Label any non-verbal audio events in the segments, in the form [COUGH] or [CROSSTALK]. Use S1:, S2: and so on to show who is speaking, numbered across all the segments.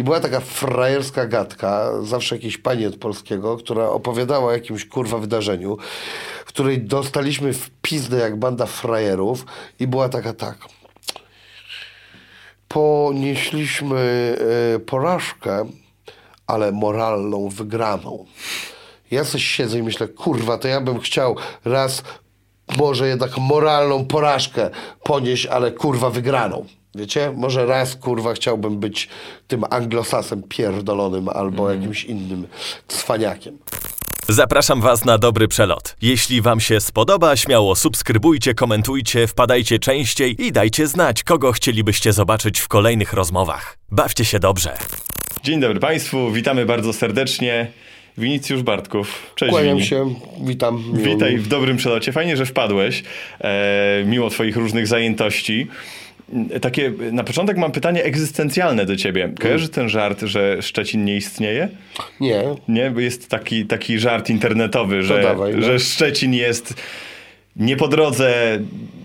S1: I była taka frajerska gadka, zawsze jakiejś pani od polskiego, która opowiadała o jakimś kurwa wydarzeniu, której dostaliśmy w pizdę jak banda frajerów i była taka tak. Ponieśliśmy e, porażkę, ale moralną wygraną. Ja coś siedzę i myślę, kurwa, to ja bym chciał raz może jednak moralną porażkę ponieść, ale kurwa wygraną. Wiecie? Może raz kurwa chciałbym być tym anglosasem pierdolonym albo jakimś innym cwaniakiem.
S2: Zapraszam Was na dobry przelot. Jeśli Wam się spodoba, śmiało subskrybujcie, komentujcie, wpadajcie częściej i dajcie znać, kogo chcielibyście zobaczyć w kolejnych rozmowach. Bawcie się dobrze.
S3: Dzień dobry Państwu, witamy bardzo serdecznie. Winicjusz Bartków. Cześć
S1: Kłaniam
S3: Wini.
S1: się, witam. miło
S3: Witaj
S1: mi.
S3: w dobrym przelocie. Fajnie, że wpadłeś, e, mimo Twoich różnych zajętości. Takie, na początek mam pytanie egzystencjalne do Ciebie. Kojarzysz ten żart, że Szczecin nie istnieje?
S1: Nie,
S3: Nie, bo jest taki, taki żart internetowy, że,
S1: dawaj, no.
S3: że Szczecin jest nie po drodze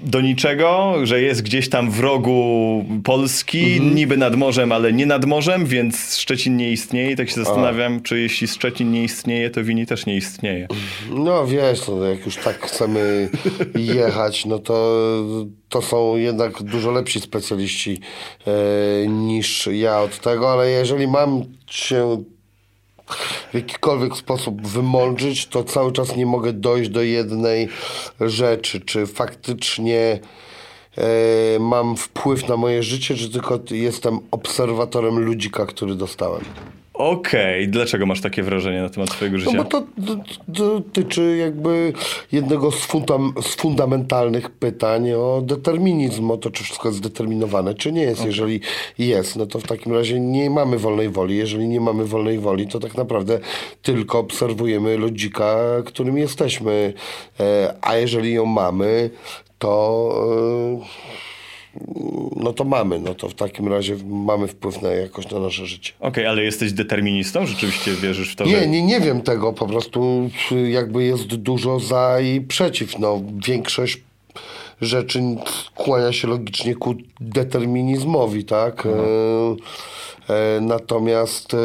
S3: do niczego, że jest gdzieś tam w rogu Polski,
S1: Mhm.
S3: niby nad morzem, ale nie nad morzem, więc Szczecin nie istnieje. I tak się zastanawiam, czy jeśli Szczecin nie istnieje, to Wini też nie istnieje.
S1: no wiesz, no, jak już tak chcemy jechać, no to, to są jednak dużo lepsi specjaliści e, niż ja od tego, ale jeżeli mam się w jakikolwiek sposób wymądrzyć, to cały czas nie mogę dojść do jednej rzeczy, czy faktycznie e, mam wpływ na moje życie, czy tylko jestem obserwatorem ludzika, który dostałem.
S3: Okej, dlaczego masz takie wrażenie na temat swojego
S1: No
S3: życia?
S1: bo to dotyczy jakby jednego z, fundam, z fundamentalnych pytań o determinizm, o to, czy wszystko jest zdeterminowane, czy nie jest. Jeżeli jest, no to w takim razie nie mamy wolnej woli. Jeżeli nie mamy wolnej woli, to tak naprawdę tylko obserwujemy lodzika, którym jesteśmy. E, a jeżeli ją mamy, to... No to mamy, no to w takim razie mamy wpływ na jakoś na nasze życie.
S3: Okej, ale jesteś deterministą? Rzeczywiście wierzysz w to, że...
S1: Nie, nie, nie wiem tego, po prostu jakby jest dużo za i przeciw. No, większość rzeczy skłania się logicznie ku determinizmowi, tak? E, e, natomiast e,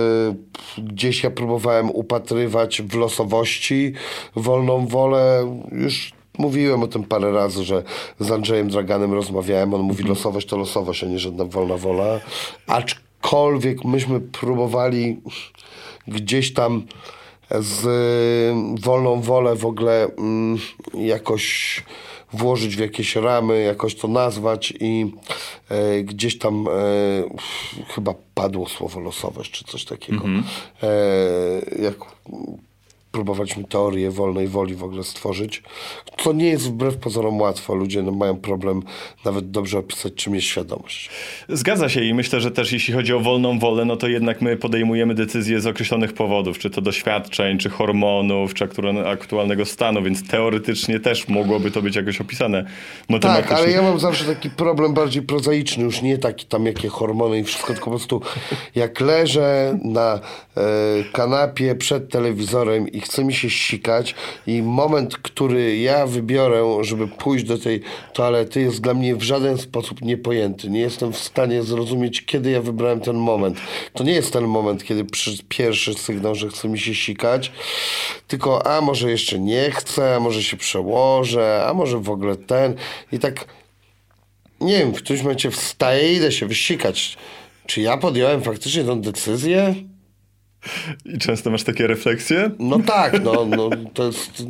S1: gdzieś ja próbowałem upatrywać w losowości wolną wolę. Już mówiłem o tym parę razy, że z Andrzejem Draganem rozmawiałem. On mówi losowość to losowość, a nie żadna wolna wola. Aczkolwiek myśmy próbowali gdzieś tam z y, wolną wolę w ogóle mm, jakoś włożyć w jakieś ramy, jakoś to nazwać i e, gdzieś tam e, chyba padło słowo losowość czy coś takiego. E, jak próbowaliśmy teorię wolnej woli w ogóle stworzyć, co nie jest wbrew pozorom łatwo. Ludzie no, mają problem nawet dobrze opisać, czym jest świadomość.
S3: Zgadza się i myślę, że też jeśli chodzi o wolną wolę, no to jednak my podejmujemy decyzje z określonych powodów, czy to doświadczeń, czy hormonów, czy aktu- aktualnego stanu, więc teoretycznie też mogłoby to być jakoś opisane
S1: Tak, ale ja mam zawsze taki problem bardziej prozaiczny, już nie taki tam jakie hormony i wszystko, tylko po prostu jak leżę na e, kanapie przed telewizorem i chce mi się sikać i moment, który ja wybiorę, żeby pójść do tej toalety jest dla mnie w żaden sposób niepojęty. Nie jestem w stanie zrozumieć, kiedy ja wybrałem ten moment. To nie jest ten moment, kiedy pierwszy sygnał, że chce mi się sikać, tylko a może jeszcze nie chcę, a może się przełożę, a może w ogóle ten i tak nie wiem, w którymś momencie wstaję i idę się wysikać. Czy ja podjąłem faktycznie tą decyzję?
S3: I często masz takie refleksje?
S1: No tak, no, no to jest.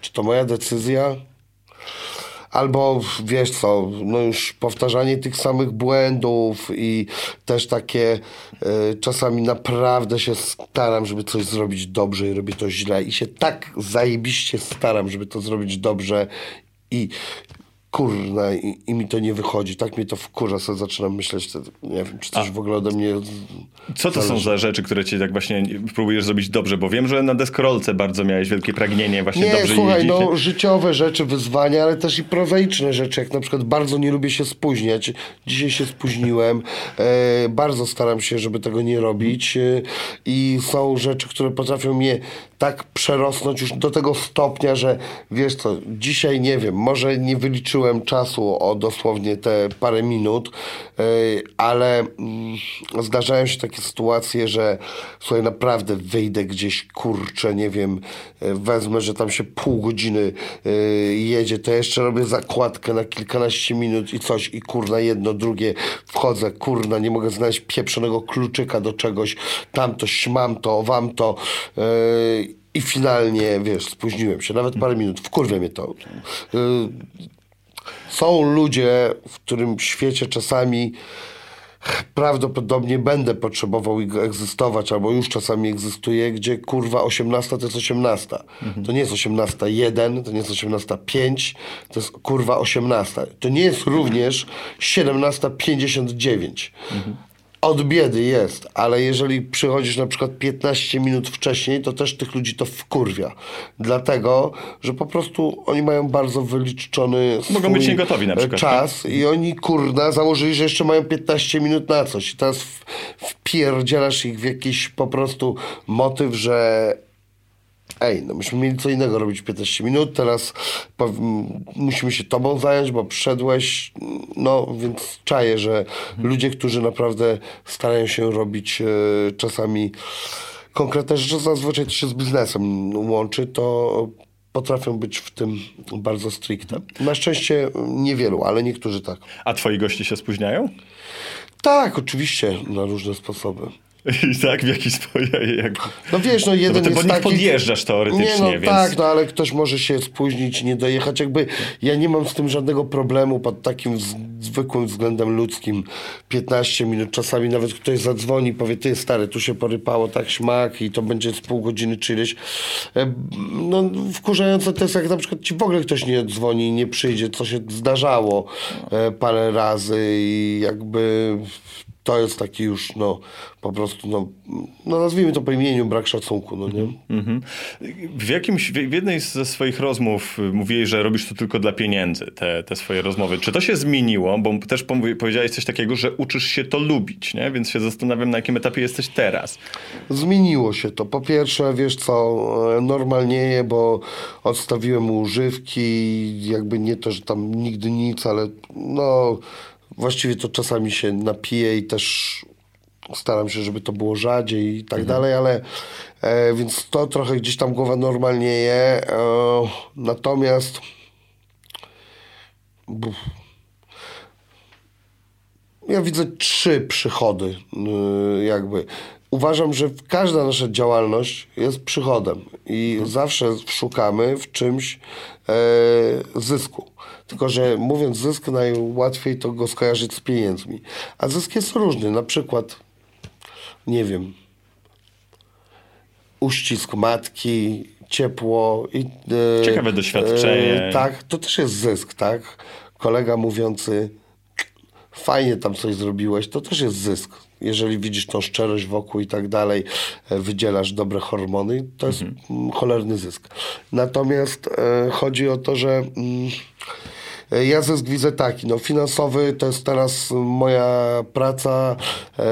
S1: Czy to moja decyzja? Albo wiesz co, no już powtarzanie tych samych błędów i też takie e, czasami naprawdę się staram, żeby coś zrobić dobrze i robię to źle i się tak zajebiście staram, żeby to zrobić dobrze i kurna i, i mi to nie wychodzi, tak mnie to wkurza, sobie zaczynam myśleć, wtedy, nie wiem, czy coś w ogóle ode mnie
S3: Co to są za rzeczy, które ci tak właśnie próbujesz zrobić dobrze? Bo wiem, że na deskorolce bardzo miałeś wielkie pragnienie właśnie
S1: Nie,
S3: dobrze
S1: słuchaj,
S3: jeździć.
S1: no życiowe rzeczy, wyzwania, ale też i prozaiczne rzeczy, jak na przykład bardzo nie lubię się spóźniać. Dzisiaj się spóźniłem, e, bardzo staram się, żeby tego nie robić e, i są rzeczy, które potrafią mnie tak przerosnąć już do tego stopnia, że wiesz co, dzisiaj nie wiem, może nie wyliczyłem czasu o dosłownie te parę minut, yy, ale mm, zdarzają się takie sytuacje, że słuchaj, naprawdę wyjdę gdzieś, kurczę, nie wiem, yy, wezmę, że tam się pół godziny yy, jedzie, to jeszcze robię zakładkę na kilkanaście minut i coś i kurna jedno, drugie, wchodzę, kurna, nie mogę znaleźć pieprzonego kluczyka do czegoś, tamto, śmam to, wam to i finalnie, wiesz, spóźniłem się, nawet parę minut, wkurwia mnie to. Yy, są ludzie, w którym świecie czasami prawdopodobnie będę potrzebował egzystować, albo już czasami egzystuje, gdzie kurwa 18 to jest 18. To nie jest 18.1, to nie jest 18.5, to jest kurwa 18. To nie jest również 17.59. Od biedy jest, ale jeżeli przychodzisz na przykład 15 minut wcześniej, to też tych ludzi to wkurwia. Dlatego, że po prostu oni mają bardzo wyliczony
S3: Mogą
S1: swój
S3: być niegotowi na przykład,
S1: czas i oni kurna założyli, że jeszcze mają 15 minut na coś. I teraz wpierdzielasz ich w jakiś po prostu motyw, że ej, no myśmy mieli co innego robić 15 minut, teraz musimy się tobą zająć, bo przyszedłeś, no więc czaję, że ludzie, którzy naprawdę starają się robić e, czasami konkretne rzeczy, zazwyczaj to się z biznesem łączy, to potrafią być w tym bardzo stricte. Na szczęście niewielu, ale niektórzy tak.
S3: A twoi goście się spóźniają?
S1: Tak, oczywiście, na różne sposoby. [LAUGHS]
S3: I tak w jakiś sposób. Jak...
S1: No wiesz, no jeden
S3: bo ty
S1: jest taki...
S3: podjeżdżasz teoretycznie,
S1: nie, no,
S3: więc-
S1: Tak, no ale ktoś może się spóźnić, nie dojechać. Jakby ja nie mam z tym żadnego problemu pod takim zwykłym względem ludzkim. 15 minut, czasami nawet ktoś zadzwoni, powie, ty stary, tu się porypało tak śmak i to będzie z pół godziny czy ileś. E, No wkurzające to jest, jak na przykład ci w ogóle ktoś nie dzwoni, nie przyjdzie, co się zdarzało e, parę razy i jakby to jest taki już, no, po prostu, no, no nazwijmy to po imieniu, brak szacunku, no nie?
S3: Mhm. W, jakimś, w jednej ze swoich rozmów mówiłeś, że robisz to tylko dla pieniędzy, te, te swoje rozmowy. Czy to się zmieniło? Bo też powiedziałeś coś takiego, że uczysz się to lubić, nie? Więc się zastanawiam, na jakim etapie jesteś teraz.
S1: Zmieniło się to. Po pierwsze, wiesz co, e, normalnieje, bo odstawiłem używki, jakby nie to, że tam nigdy nic, ale no właściwie to czasami się napiję i też staram się, żeby to było rzadziej i tak dalej, ale e, więc to trochę gdzieś tam głowa normalnieje. E, natomiast Buf. Ja widzę trzy przychody, yy, jakby. Uważam, że każda nasza działalność jest przychodem i zawsze szukamy w czymś e, zysku. Tylko, że mówiąc zysk, najłatwiej to go skojarzyć z pieniędzmi. A zysk jest różny. Na przykład, nie wiem, uścisk matki, ciepło. I, e,
S3: Ciekawe doświadczenie.
S1: E, tak, to też jest zysk, tak? Kolega mówiący, fajnie tam coś zrobiłeś, to też jest zysk. Jeżeli widzisz tą szczerość wokół i tak dalej, e, wydzielasz dobre hormony, to jest mm, cholerny zysk. Natomiast e, chodzi o to, że mm, e, ja zysk widzę taki, no finansowy to jest teraz moja praca, e,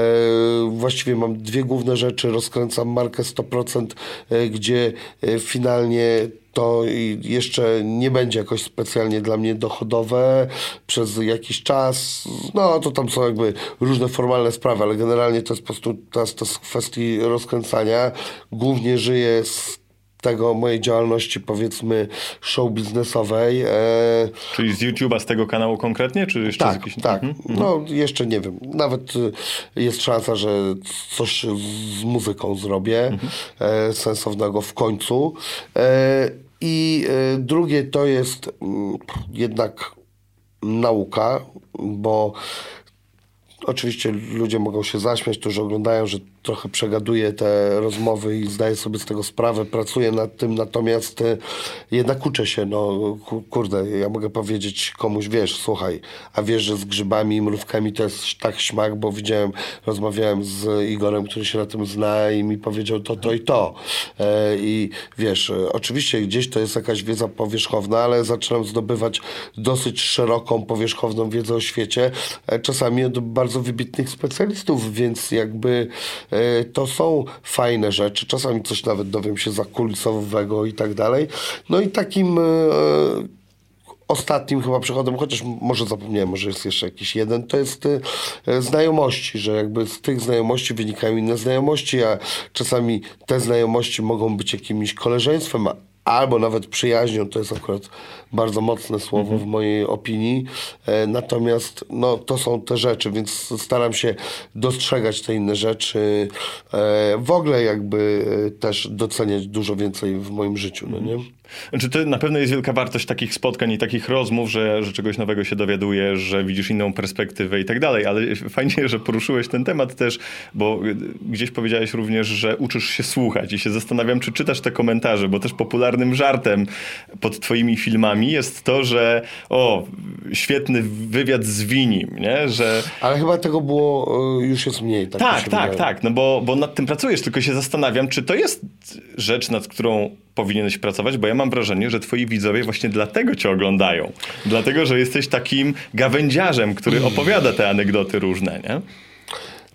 S1: właściwie mam dwie główne rzeczy, rozkręcam markę 100%, e, gdzie e, finalnie to jeszcze nie będzie jakoś specjalnie dla mnie dochodowe przez jakiś czas. No to tam są jakby różne formalne sprawy, ale generalnie to jest po prostu teraz to z kwestii rozkręcania. Głównie żyję z tego mojej działalności powiedzmy show biznesowej. E,
S3: Czyli z YouTube'a, z tego kanału konkretnie, czy jeszcze z
S1: tak,
S3: jakichś...
S1: tak.
S3: Mhm.
S1: No jeszcze nie wiem. Nawet y, jest szansa, że coś z muzyką zrobię
S3: Mhm.
S1: e, sensownego w końcu. E, I e, drugie to jest mm, jednak nauka, bo Oczywiście ludzie mogą się zaśmiać, którzy oglądają, że trochę przegaduję te rozmowy i zdaję sobie z tego sprawę, pracuję nad tym, natomiast e, jednak uczę się, no ku- kurde, ja mogę powiedzieć komuś, wiesz, słuchaj, a wiesz, że z grzybami i mrówkami to jest tak śmak, bo widziałem, rozmawiałem z Igorem, który się na tym zna i mi powiedział to, to i to. E, I wiesz, oczywiście gdzieś to jest jakaś wiedza powierzchowna, ale zaczynam zdobywać dosyć szeroką, powierzchowną wiedzę o świecie, e, czasami od bardzo wybitnych specjalistów, więc jakby to są fajne rzeczy. Czasami coś nawet dowiem się zakulisowego i tak dalej. No i takim e, ostatnim chyba przychodem, chociaż może zapomniałem, może jest jeszcze jakiś jeden, to jest e, znajomości, że jakby z tych znajomości wynikają inne znajomości, a czasami te znajomości mogą być jakimś koleżeństwem, albo nawet przyjaźnią, to jest akurat bardzo mocne słowo w mojej opinii. E, natomiast no, to są te rzeczy, więc staram się dostrzegać te inne rzeczy. E, w ogóle jakby e, też doceniać dużo więcej w moim życiu, no nie?
S3: Znaczy, to na pewno jest wielka wartość takich spotkań i takich rozmów, że, że czegoś nowego się dowiadujesz, że widzisz inną perspektywę i tak dalej, ale [LAUGHS] fajnie, że poruszyłeś ten temat też, bo gdzieś powiedziałeś również, że uczysz się słuchać i się zastanawiam, czy czytasz te komentarze, bo też popularnym żartem pod twoimi filmami jest to, że o, świetny wywiad z Winim, nie? Że
S1: Ale chyba tego było, e, już jest mniej. Tak,
S3: tak, tak, tak, no bo, bo nad tym pracujesz, tylko się zastanawiam, czy to jest rzecz, nad którą powinieneś pracować, bo ja mam wrażenie, że twoi widzowie właśnie dlatego cię oglądają. Dlatego, że jesteś takim gawędziarzem, który opowiada te anegdoty różne, nie?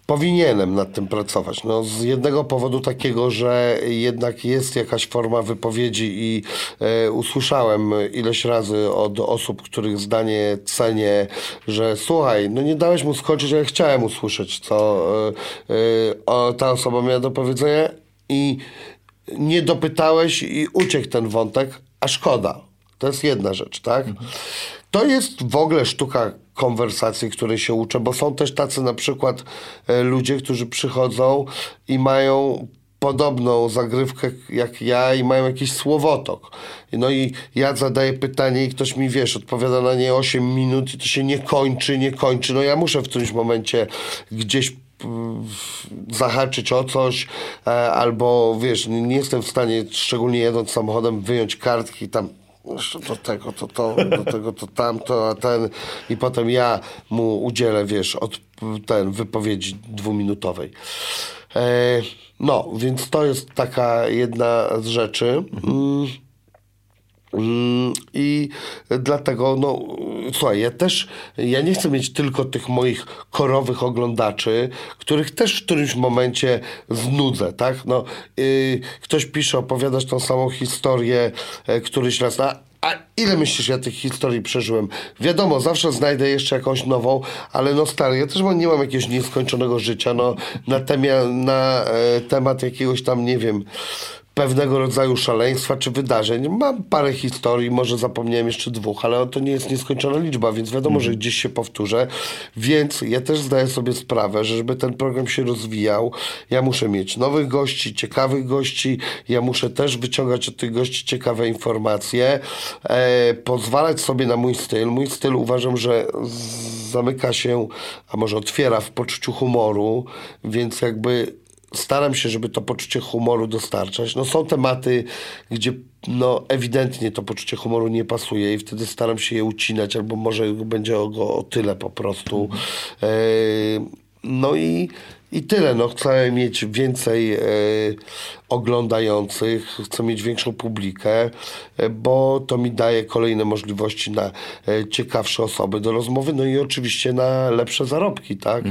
S1: Powinienem nad tym pracować. No, z jednego powodu takiego, że jednak jest jakaś forma wypowiedzi i e, usłyszałem ileś razy od osób, których zdanie cenię, że słuchaj, no nie dałeś mu skończyć, ale chciałem usłyszeć, co e, e, o, ta osoba miała do powiedzenia i nie dopytałeś i uciekł ten wątek, a szkoda. To jest jedna rzecz, tak? To jest w ogóle sztuka konwersacji, której się uczę, bo są też tacy na przykład e, ludzie, którzy przychodzą i mają podobną zagrywkę jak ja i mają jakiś słowotok. No i ja zadaję pytanie i ktoś mi, wiesz, odpowiada na nie 8 minut i to się nie kończy, nie kończy. No ja muszę w którymś momencie gdzieś zahaczyć o coś, e, albo wiesz, nie jestem w stanie, szczególnie jedąc samochodem, wyjąć kartki tam jeszcze do tego to to, do tego to tamto, a ten i potem ja mu udzielę, wiesz, od ten wypowiedzi dwuminutowej. E, no, więc to jest taka jedna z rzeczy. Mm. Mm, I dlatego, no, słuchaj, ja też, ja nie chcę mieć tylko tych moich korowych oglądaczy, których też w którymś momencie znudzę, tak? No, y, ktoś pisze, opowiadasz tą samą historię e, któryś raz, a, a ile myślisz, ja tych historii przeżyłem? Wiadomo, zawsze znajdę jeszcze jakąś nową, ale no stary, ja też nie mam jakiegoś nieskończonego życia, no, na, temia, na e, temat jakiegoś tam, nie wiem, pewnego rodzaju szaleństwa czy wydarzeń. Mam parę historii, może zapomniałem jeszcze dwóch, ale to nie jest nieskończona liczba, więc wiadomo, że gdzieś się powtórzę. Więc ja też zdaję sobie sprawę, że żeby ten program się rozwijał, ja muszę mieć nowych gości, ciekawych gości, ja muszę też wyciągać od tych gości ciekawe informacje, e, pozwalać sobie na mój styl. Mój styl uważam, że zamyka się, a może otwiera w poczuciu humoru, więc jakby staram się, żeby to poczucie humoru dostarczać. No są tematy, gdzie no ewidentnie to poczucie humoru nie pasuje i wtedy staram się je ucinać, albo może będzie go o tyle po prostu. E, no i, i tyle. No chcę mieć więcej e, oglądających, chcę mieć większą publikę, e, bo to mi daje kolejne możliwości na e, ciekawsze osoby do rozmowy, no i oczywiście na lepsze zarobki, tak?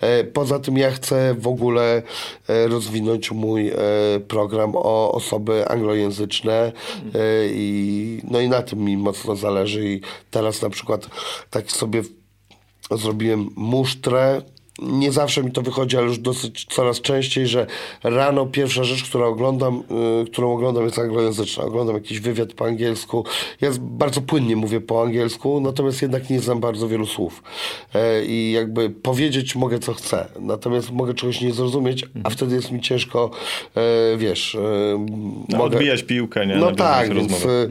S1: E, poza tym ja chcę w ogóle e, rozwinąć mój e, program o osoby anglojęzyczne i no i na tym mi mocno zależy i teraz na przykład tak sobie zrobiłem musztrę. Nie zawsze mi to wychodzi, ale już dosyć coraz częściej, że rano pierwsza rzecz, którą oglądam, y, którą oglądam jest anglojęzyczna. Oglądam jakiś wywiad po angielsku. Ja bardzo płynnie mówię po angielsku, natomiast jednak nie znam bardzo wielu słów. E, I jakby powiedzieć mogę co chcę, natomiast mogę czegoś nie zrozumieć, a wtedy jest mi ciężko, e, wiesz, e,
S3: No, Odbijać piłkę, nie?
S1: No tak, więc e,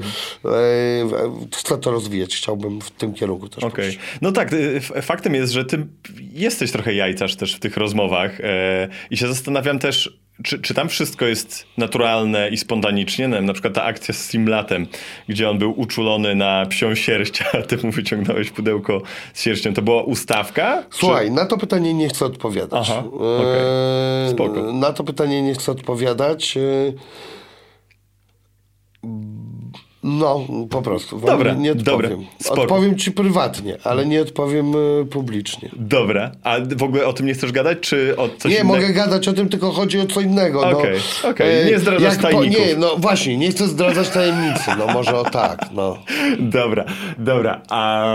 S1: chcę to rozwijać. Chciałbym w tym kierunku też
S3: Okej.
S1: pójść.
S3: No tak, y, faktem jest, że ty jesteś trochę jajcarz też w tych rozmowach e, i się zastanawiam też, czy, czy tam wszystko jest naturalne i spontanicznie? Nie wiem, na przykład ta akcja z Simlatem, gdzie on był uczulony na psią sierść, [LAUGHS] a ty mu wyciągnąłeś pudełko z sierścią. To była ustawka?
S1: Słuchaj, na to pytanie nie chcę odpowiadać.
S3: Aha, okej.
S1: E,
S3: Spoko.
S1: Na to pytanie nie chcę odpowiadać. No, po prostu. Wam
S3: Dobra,
S1: nie
S3: dobra,
S1: odpowiem.
S3: spoko.
S1: Odpowiem ci prywatnie, ale nie odpowiem y, publicznie.
S3: Dobra, a w ogóle o tym nie chcesz gadać, czy o coś
S1: nie,
S3: innego?
S1: mogę gadać o tym, tylko chodzi o co innego.
S3: Okej,
S1: no.
S3: okej, nie
S1: E,
S3: zdradzasz
S1: jak
S3: tajników.
S1: Nie, no właśnie, nie chcę zdradzać tajemnicy, no może o tak, no. [LAUGHS]
S3: Dobra, dobra, a...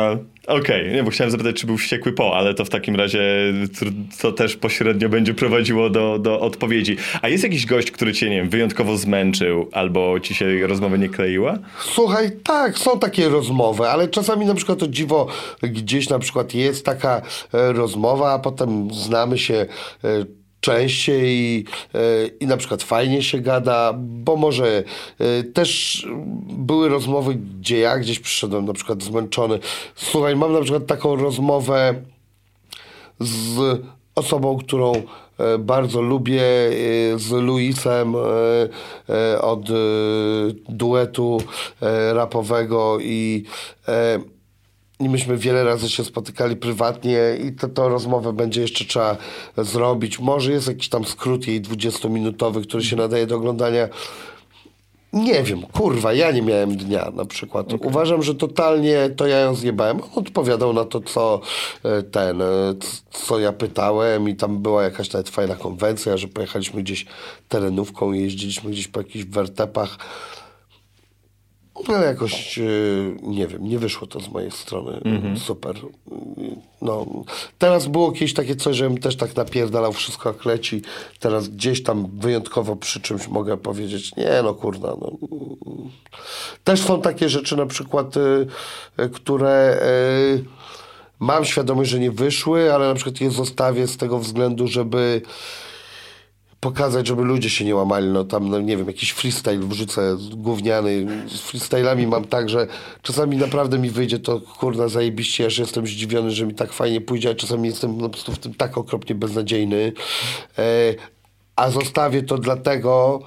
S3: Okej, nie, bo chciałem zapytać, czy był wściekły po, ale to w takim razie to też pośrednio będzie prowadziło do, do odpowiedzi. A jest jakiś gość, który cię, nie wiem, wyjątkowo zmęczył, albo ci się rozmowa nie kleiła?
S1: Słuchaj, tak, są takie rozmowy, ale czasami na przykład to dziwo gdzieś na przykład jest taka e, rozmowa, a potem znamy się e, częściej i, e, i na przykład fajnie się gada, bo może e, też były rozmowy, gdzie ja gdzieś przyszedłem na przykład zmęczony. Słuchaj, mam na przykład taką rozmowę z osobą, którą e, bardzo lubię, z Luisem od duetu rapowego i i myśmy wiele razy się spotykali prywatnie i to, to rozmowę będzie jeszcze trzeba zrobić. Może jest jakiś tam skrót jej 20-minutowy, który się nadaje do oglądania. Nie wiem, kurwa, ja nie miałem dnia na przykład. Uważam, że totalnie to ja ją zjebałem. On odpowiadał na to, co e, ten, e, co ja pytałem i tam była jakaś nawet fajna konwencja, że pojechaliśmy gdzieś terenówką i jeździliśmy gdzieś po jakichś wertepach. No jakoś, e, nie wiem, nie wyszło to z mojej strony super. No, teraz było kiedyś takie coś, żebym też tak napierdalał wszystko jak leci. Teraz gdzieś tam wyjątkowo przy czymś mogę powiedzieć, nie no kurna. No. Też są takie rzeczy na przykład, y, które y, mam świadomość, że nie wyszły, ale na przykład je zostawię z tego względu, żeby pokazać, żeby ludzie się nie łamali, no tam, no nie wiem, jakiś freestyle wrzucę gówniany, z freestylami mam tak, że czasami naprawdę mi wyjdzie to, kurna, zajebiście, aż jestem zdziwiony, że mi tak fajnie pójdzie, a czasami jestem no, po prostu w tym tak okropnie beznadziejny, e, a zostawię to dlatego,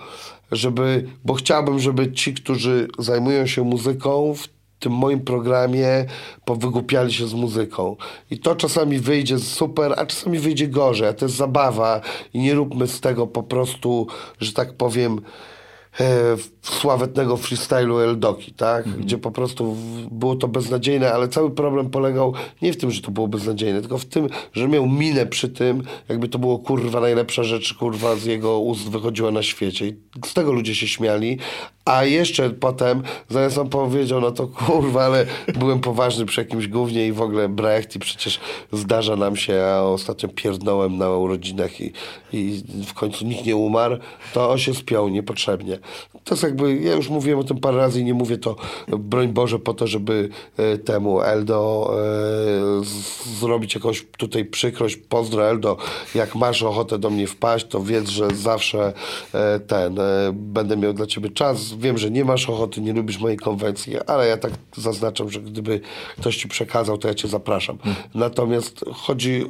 S1: żeby, bo chciałbym, żeby ci, którzy zajmują się muzyką, w tym moim programie powygłupiali się z muzyką. I to czasami wyjdzie super, a czasami wyjdzie gorzej, a to jest zabawa i nie róbmy z tego po prostu, że tak powiem, e, sławetnego freestylu Eldoki, tak? Gdzie po prostu było to beznadziejne, ale cały problem polegał nie w tym, że to było beznadziejne, tylko w tym, że miał minę przy tym, jakby to było kurwa najlepsza rzecz, kurwa z jego ust wychodziła na świecie. I z tego ludzie się śmiali, a jeszcze potem, zamiast on powiedział, no to kurwa, ale byłem poważny przy jakimś głównie i w ogóle Brecht i przecież zdarza nam się, a ostatnio pierdnąłem na urodzinach i, i w końcu nikt nie umarł, to on się spiął niepotrzebnie. To jest jakby, ja już mówiłem o tym parę razy i nie mówię to, broń Boże, po to, żeby e, temu Eldo e, z, zrobić jakąś tutaj przykrość. Pozdro Eldo, jak masz ochotę do mnie wpaść, to wiedz, że zawsze e, ten, będę miał dla ciebie czas. Wiem, że nie masz ochoty, nie lubisz mojej konwencji, ale ja tak zaznaczam, że gdyby ktoś ci przekazał, to ja cię zapraszam. Natomiast chodzi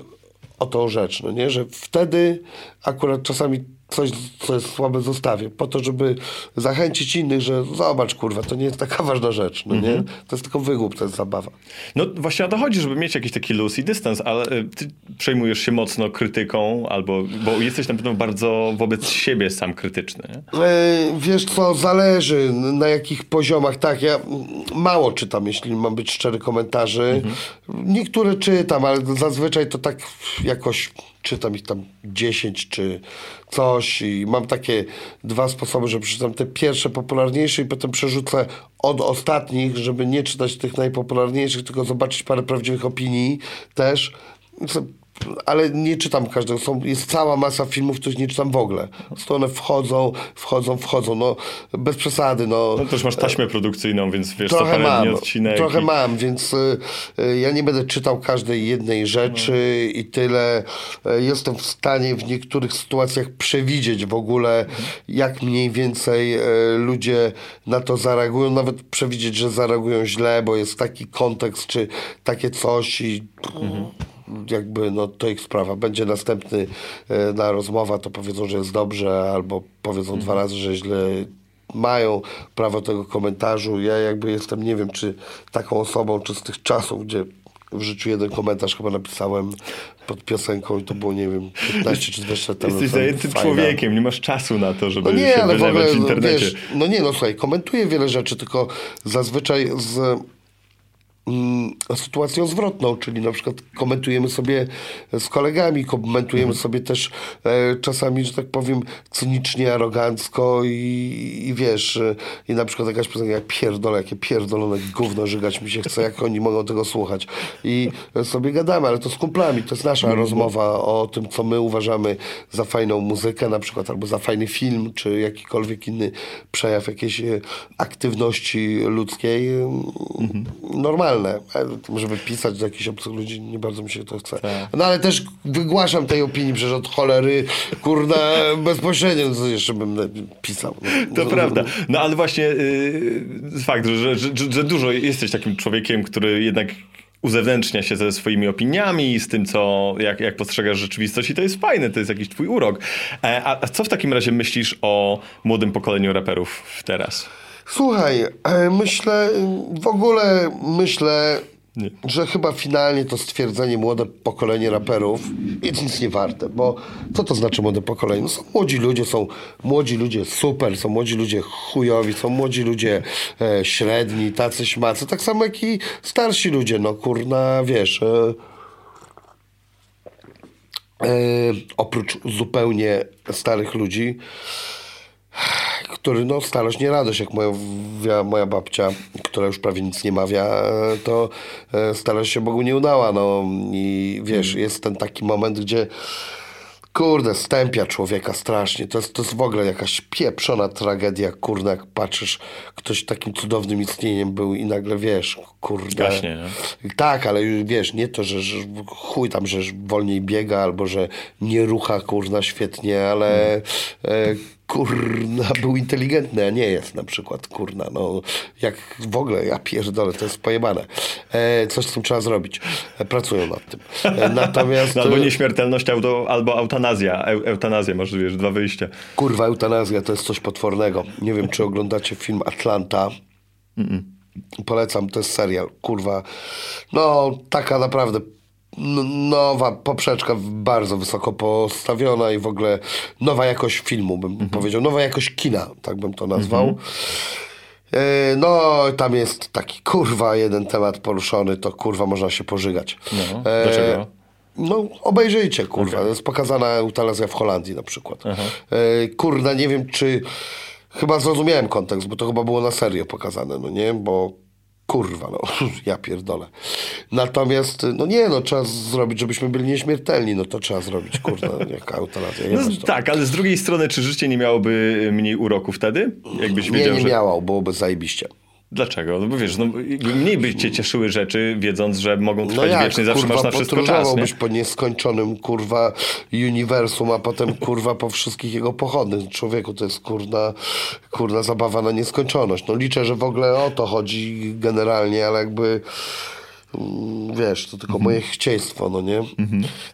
S1: o tą rzecz, no nie? że wtedy akurat czasami coś, co jest słabe zostawię, po to, żeby zachęcić innych, że zobacz, kurwa, to nie jest taka [LAUGHS] ważna rzecz, no nie? To jest tylko wygłup, to jest zabawa.
S3: No właśnie o to chodzi, żeby mieć jakiś taki luz i dystans, ale y, ty przejmujesz się mocno krytyką, albo, bo jesteś na pewno bardzo wobec siebie sam krytyczny. Nie?
S1: E, wiesz co, zależy na jakich poziomach. Tak, ja mało czytam, jeśli mam być szczery, komentarzy. Niektóre czytam, ale zazwyczaj to tak jakoś czytam ich tam 10 czy coś i mam takie dwa sposoby, że przeczytam te pierwsze popularniejsze i potem przerzucę od ostatnich, żeby nie czytać tych najpopularniejszych, tylko zobaczyć parę prawdziwych opinii też. Co- ale nie czytam każdego. Są, jest cała masa filmów, których nie czytam w ogóle. To one wchodzą, wchodzą, wchodzą. No, bez przesady. No,
S3: No też masz taśmę produkcyjną, więc wiesz co
S1: trochę
S3: parę
S1: mam,
S3: odcinek.
S1: trochę
S3: i...
S1: mam, więc y, y, ja nie będę czytał każdej jednej rzeczy i tyle. Y, jestem w stanie w niektórych sytuacjach przewidzieć w ogóle, jak mniej więcej y, ludzie na to zareagują. Nawet przewidzieć, że zareagują źle, bo jest taki kontekst, czy takie coś i jakby no to ich sprawa. Będzie następny e, na rozmowa, to powiedzą, że jest dobrze, albo powiedzą dwa razy, że źle mają prawo tego komentarzu. Ja jakby jestem, nie wiem, czy taką osobą, czy z tych czasów, gdzie w życiu jeden komentarz chyba napisałem pod piosenką i to było, nie wiem, 15 czy 20 lat temu.
S3: Jesteś zajętym człowiekiem, nie masz czasu na to, żeby
S1: No nie,
S3: się
S1: ale w ogóle,
S3: w internecie.
S1: wiesz, no nie, no słuchaj, komentuję wiele rzeczy, tylko zazwyczaj z sytuacją zwrotną, czyli na przykład komentujemy sobie z kolegami, komentujemy
S3: Mhm.
S1: sobie też e, czasami, że tak powiem, cynicznie, arogancko i, i wiesz, i na przykład jakaś piosenka, ja pierdolę, jakie pierdolone gówno żygać mi się chce, jak oni mogą tego słuchać. I sobie gadamy, ale to z kumplami, to jest nasza
S3: Mhm.
S1: rozmowa o tym, co my uważamy za fajną muzykę na przykład, albo za fajny film, czy jakikolwiek inny przejaw jakiejś e, aktywności ludzkiej. e, Normalne. E, Żeby pisać do jakichś obcych ludzi, nie bardzo mi się to chce. No ale też wygłaszam tej opinii, przecież od cholery, kurna, bezpośrednio, co jeszcze bym pisał. No.
S3: To prawda. No ale właśnie yy, fakt, że, że, że, że dużo jesteś takim człowiekiem, który jednak uzewnętrznia się ze swoimi opiniami, z tym, co, jak, jak postrzegasz rzeczywistość i to jest fajne, to jest jakiś twój urok. E, a, a co w takim razie myślisz o młodym pokoleniu raperów teraz?
S1: Słuchaj, e, myślę, w ogóle myślę,
S3: Nie.
S1: że chyba finalnie to stwierdzenie młode pokolenie raperów jest nic nie warte, bo co to znaczy młode pokolenie? No są młodzi ludzie, są młodzi ludzie super, są młodzi ludzie chujowi, są młodzi ludzie e, średni, tacy śmacy, tak samo jak i starsi ludzie, no kurna, wiesz... E, e, oprócz zupełnie starych ludzi, który no starość nie radość, jak moja, moja babcia, która już prawie nic nie mawia, e, to e, starość się Bogu nie udała, no. I wiesz, jest ten taki moment, gdzie kurde, stępia człowieka strasznie, to jest, to jest w ogóle jakaś pieprzona tragedia, kurde, jak patrzysz, ktoś takim cudownym istnieniem był i nagle, wiesz, kurde...
S3: Gaśnie,
S1: Tak, ale już wiesz, nie to, że, że chuj tam, że wolniej biega, albo że nie rucha, kurna, świetnie, ale e, kurna, był inteligentny, a nie jest na przykład, kurna, no jak w ogóle, ja pierdolę, to jest pojebane. E, coś z tym trzeba zrobić. E, pracują nad tym. E, [LAUGHS] natomiast...
S3: Albo
S1: e,
S3: nieśmiertelność, auto, albo eutanazja. Eu, eutanazja, masz, wiesz, dwa wyjścia.
S1: Kurwa, eutanazja to jest coś potwornego. Nie wiem, czy oglądacie film Atlanta. Polecam, to jest serial. Kurwa, no taka naprawdę nowa poprzeczka, bardzo wysoko postawiona i w ogóle nowa jakość filmu, bym powiedział. Nowa jakość kina, tak bym to nazwał. E, No, tam jest taki kurwa jeden temat poruszony, to kurwa można się pożygać.
S3: No, dlaczego?
S1: No, obejrzyjcie, kurwa. Jest pokazana eutanazja w Holandii na przykład. E, kurna, nie wiem, czy... Chyba zrozumiałem kontekst, bo to chyba było na serio pokazane, no nie? Bo kurwa, no, [LAUGHS] ja pierdolę. Natomiast, no nie, no trzeba zrobić, żebyśmy byli nieśmiertelni, no to trzeba zrobić, kurwa, [LAUGHS] jaka eutanazja.
S3: No, tak, ale z drugiej strony, czy życie nie miałoby mniej uroku wtedy? Jakbyś
S1: Nie,
S3: wiedział,
S1: nie
S3: że...
S1: miało, byłoby zajebiście.
S3: Dlaczego? No bo wiesz, no, mniej by cię cieszyły rzeczy, wiedząc, że mogą
S1: No
S3: trwać
S1: jak,
S3: wiecznie, zawsze
S1: kurwa,
S3: masz na wszystko czas, nie?
S1: po nieskończonym, kurwa, uniwersum, a potem, kurwa, po wszystkich jego pochodnych. Człowieku, to jest, kurna, kurna zabawa na nieskończoność. No liczę, że w ogóle o to chodzi generalnie, ale jakby... mm, Wiesz, to tylko moje chcieństwo, no nie?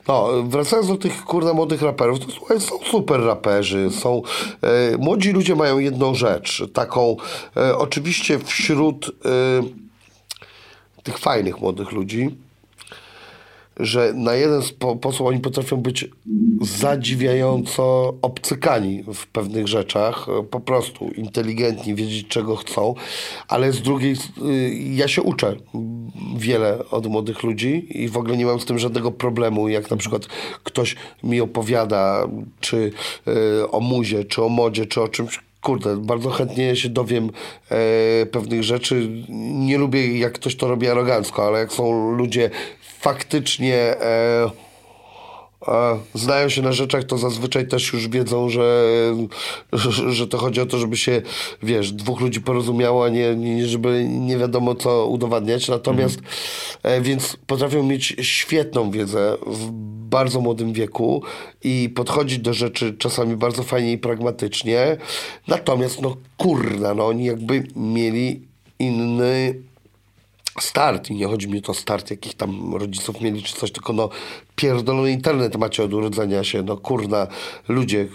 S1: No, wracając do tych kurna młodych raperów, to słuchaj, są super raperzy, są... E, młodzi ludzie mają jedną rzecz, taką e, oczywiście wśród e, tych fajnych młodych ludzi, że na jeden spo- sposób oni potrafią być zadziwiająco obcykani w pewnych rzeczach, e, po prostu inteligentni, wiedzieć czego chcą, ale z drugiej y, ja się uczę wiele od młodych ludzi i w ogóle nie mam z tym żadnego problemu, jak na przykład ktoś mi opowiada czy y, o muzie, czy o modzie, czy o czymś, Kurde, bardzo chętnie się dowiem e, pewnych rzeczy. Nie lubię, jak ktoś to robi arogancko, ale jak są ludzie faktycznie e, e, znają się na rzeczach, to zazwyczaj też już wiedzą, że, że, to chodzi o to, żeby się, wiesz, dwóch ludzi porozumiało, a nie, nie żeby nie wiadomo co udowadniać. Natomiast, e, więc potrafią mieć świetną wiedzę w bardzo młodym wieku i podchodzić do rzeczy czasami bardzo fajnie i pragmatycznie. Natomiast, no kurna, no oni jakby mieli inny start i nie chodzi mi o to start, jakich tam rodziców mieli czy coś, tylko no pierdolony internet macie od urodzenia się, no kurna, ludzie,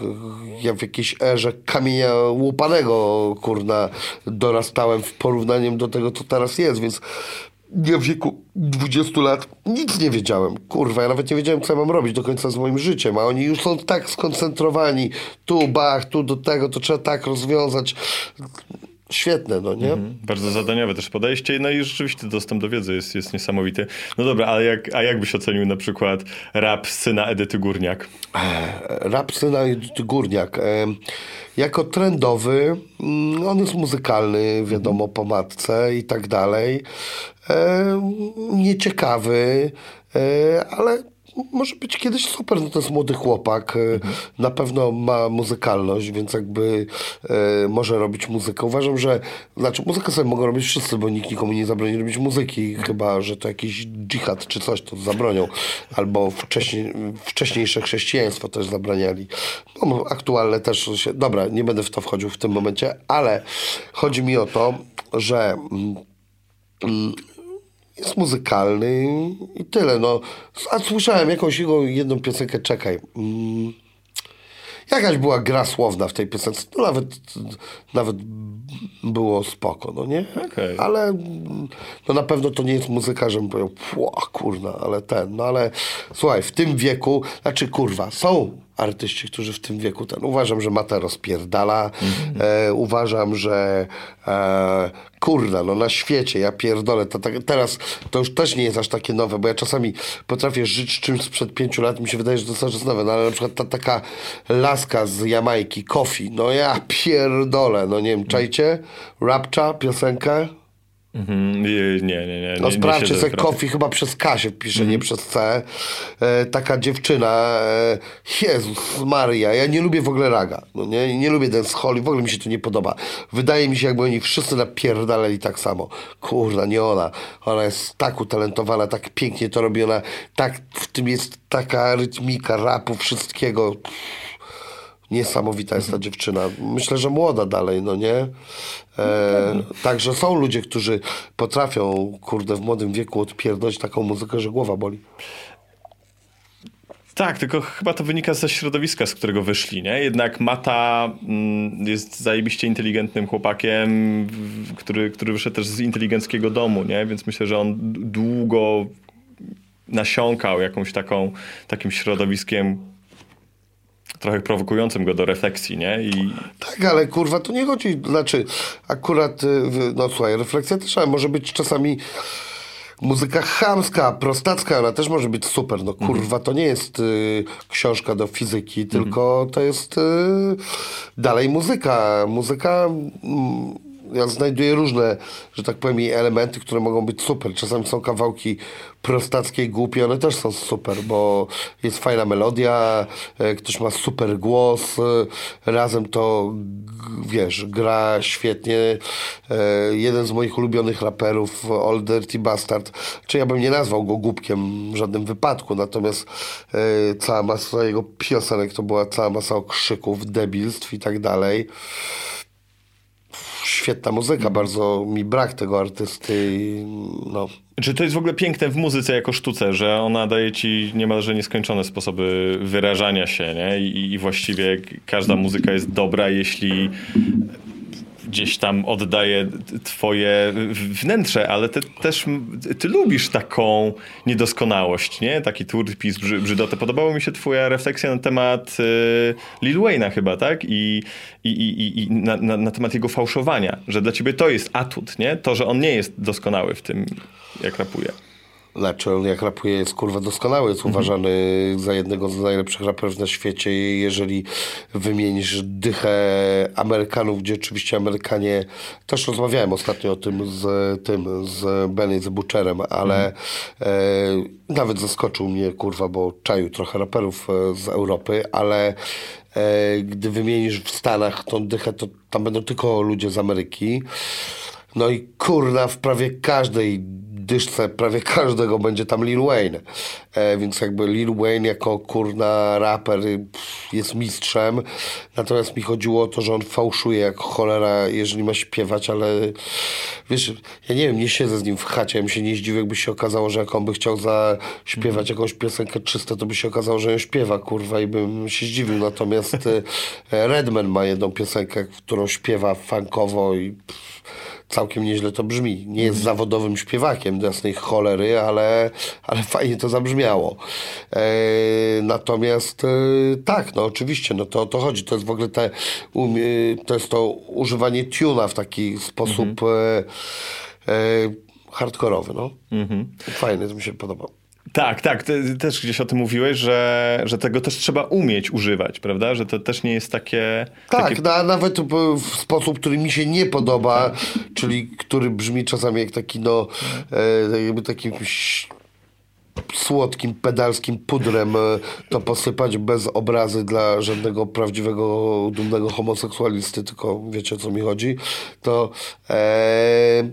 S1: ja w jakiejś erze kamienia łupanego, kurna, dorastałem w porównaniu do tego, co teraz jest, więc ja w wieku 20 lat nic nie wiedziałem. Kurwa, ja nawet nie wiedziałem, co ja mam robić do końca z moim życiem, a oni już są tak skoncentrowani. Tu, bach, tu do tego, to trzeba tak rozwiązać. Świetne, no nie?
S3: Bardzo zadaniowe też podejście, no i rzeczywiście dostęp do wiedzy jest, jest niesamowity. No dobra, ale jak, a jak byś ocenił na przykład rap syna Edyty Górniak?
S1: Rap syna Edyty Górniak. E, jako trendowy, mm, on jest muzykalny, wiadomo, po matce i tak dalej. E, nieciekawy, ale może być kiedyś super, no to jest młody chłopak, e, na pewno ma muzykalność, więc jakby e, może robić muzykę. Uważam, że, znaczy muzykę sobie mogą robić wszyscy, bo nikt nikomu nie zabroni robić muzyki, chyba, że to jakiś dżihad czy coś, to zabronią, albo wcześniej, wcześniejsze chrześcijaństwo też zabraniali. No, aktualne też się, dobra, nie będę w to wchodził w tym momencie, ale chodzi mi o to, że mm, jest muzykalny i tyle. No. A słyszałem jakąś jego jedną piosenkę, czekaj. Mm, jakaś była gra słowna w tej piosence. No nawet, nawet było spoko, no nie?
S3: Okej.
S1: Ale no na pewno to nie jest muzyka, żebym powiedział, kurna, ale ten, no ale słuchaj, w tym wieku, znaczy kurwa, są artyści, którzy w tym wieku ten, uważam, że Mata rozpierdala, e, uważam, że e, kurna, no na świecie, ja pierdolę, to, tak, teraz to już też nie jest aż takie nowe, bo ja czasami potrafię żyć czymś sprzed pięciu lat, mi się wydaje, że to jest nowe, no ale na przykład ta taka laska z Jamajki, Kofi, no ja pierdolę, no nie wiem, czajcie? Rapcza, piosenkę?
S3: Mhm, nie, nie, nie. nie
S1: No sprawdźcie sobie. Kofi chyba przez K się pisze, nie przez C. E, taka dziewczyna, e, Jezus Maria, ja nie lubię w ogóle raga, no nie, nie lubię dancehall w ogóle mi się to nie podoba. Wydaje mi się, jakby oni wszyscy napierdalali tak samo. Kurna, nie ona. Ona jest tak utalentowana, tak pięknie to robi, ona tak, w tym jest taka rytmika rapu, wszystkiego. Niesamowita jest ta dziewczyna. Myślę, że młoda dalej, no nie? E, także są ludzie, którzy potrafią, kurde, w młodym wieku odpierdolić taką muzykę, że głowa boli.
S3: Tak, tylko chyba to wynika ze środowiska, z którego wyszli, nie? Jednak Mata mm, jest zajebiście inteligentnym chłopakiem, który, który wyszedł też z inteligenckiego domu, nie? Więc myślę, że on długo nasiąkał jakąś taką, takim środowiskiem trochę prowokującym go do refleksji, nie? I
S1: Tak, ale kurwa, to nie chodzi, znaczy akurat, y, no słuchaj, refleksja też ale może być czasami muzyka chamska, prostacka, ona też może być super, no kurwa, to nie jest y, książka do fizyki, tylko to jest y, dalej muzyka, muzyka... Mm, ja znajduję różne, że tak powiem, elementy, które mogą być super. Czasami są kawałki prostackie i głupie, one też są super, bo jest fajna melodia, e, ktoś ma super głos, e, razem to, wiesz, gra świetnie. E, Jeden z moich ulubionych raperów, Old Dirty Bastard, czy ja bym nie nazwał go głupkiem w żadnym wypadku, natomiast cała masa jego piosenek to była cała masa okrzyków, debilstw i tak dalej świetna muzyka, bardzo mi brak tego artysty. No.
S3: Czy to jest w ogóle piękne w muzyce jako sztuce, że ona daje ci niemalże nieskończone sposoby wyrażania się, nie? I, i właściwie każda muzyka jest dobra, jeśli gdzieś tam oddaje twoje wnętrze, ale ty też ty lubisz taką niedoskonałość, nie? Taki brzy, brzydotę. Podobała mi się twoja refleksja na temat y, Lil Wayne'a chyba, tak? I, i, i, i na, na, na temat jego fałszowania, że dla ciebie to jest atut, nie? To, że on nie jest doskonały w tym, jak rapuje.
S1: Znaczy on jak rapuje jest kurwa doskonały, jest uważany za jednego z najlepszych raperów na świecie. Jeżeli wymienisz dychę Amerykanów, gdzie oczywiście Amerykanie, też rozmawiałem ostatnio o tym z tym, z Benny, z Butcherem, ale e, nawet zaskoczył mnie kurwa, bo czaił trochę raperów e, z Europy, ale e, gdy wymienisz w Stanach tą dychę, to tam będą tylko ludzie z Ameryki. No i kurna, w prawie każdej dyszce, prawie [LAUGHS] każdego będzie tam Lil Wayne. E, więc jakby Lil Wayne jako kurna raper y, jest mistrzem. Natomiast mi chodziło o to, że on fałszuje jak cholera, jeżeli ma śpiewać, ale wiesz, ja nie wiem, nie siedzę z nim w chacie, ja bym się nie zdziwił, jakby się okazało, że jak on by chciał zaśpiewać jakąś piosenkę czyste, to by się okazało, że ją śpiewa, kurwa, i bym się zdziwił. Natomiast y, [LAUGHS] Redman ma jedną piosenkę, którą śpiewa funkowo i pff, całkiem nieźle to brzmi. Nie jest zawodowym śpiewakiem do jasnej cholery, ale, ale fajnie to zabrzmiało. E, natomiast e, tak, no oczywiście, no to o to chodzi. To jest w ogóle te, umie, to jest to używanie tuna w taki sposób e, e, hardkorowy, no. Fajne, to mi się podoba.
S3: Tak, tak, ty też gdzieś o tym mówiłeś, że, że tego też trzeba umieć używać, prawda? Że to też nie jest takie...
S1: Tak,
S3: takie...
S1: no, a nawet w sposób, który mi się nie podoba, czyli który brzmi czasami jak taki, no, e, jakby takim słodkim, pedalskim pudrem e, to posypać bez obrazy dla żadnego prawdziwego, dumnego homoseksualisty, tylko wiecie o co mi chodzi, to e,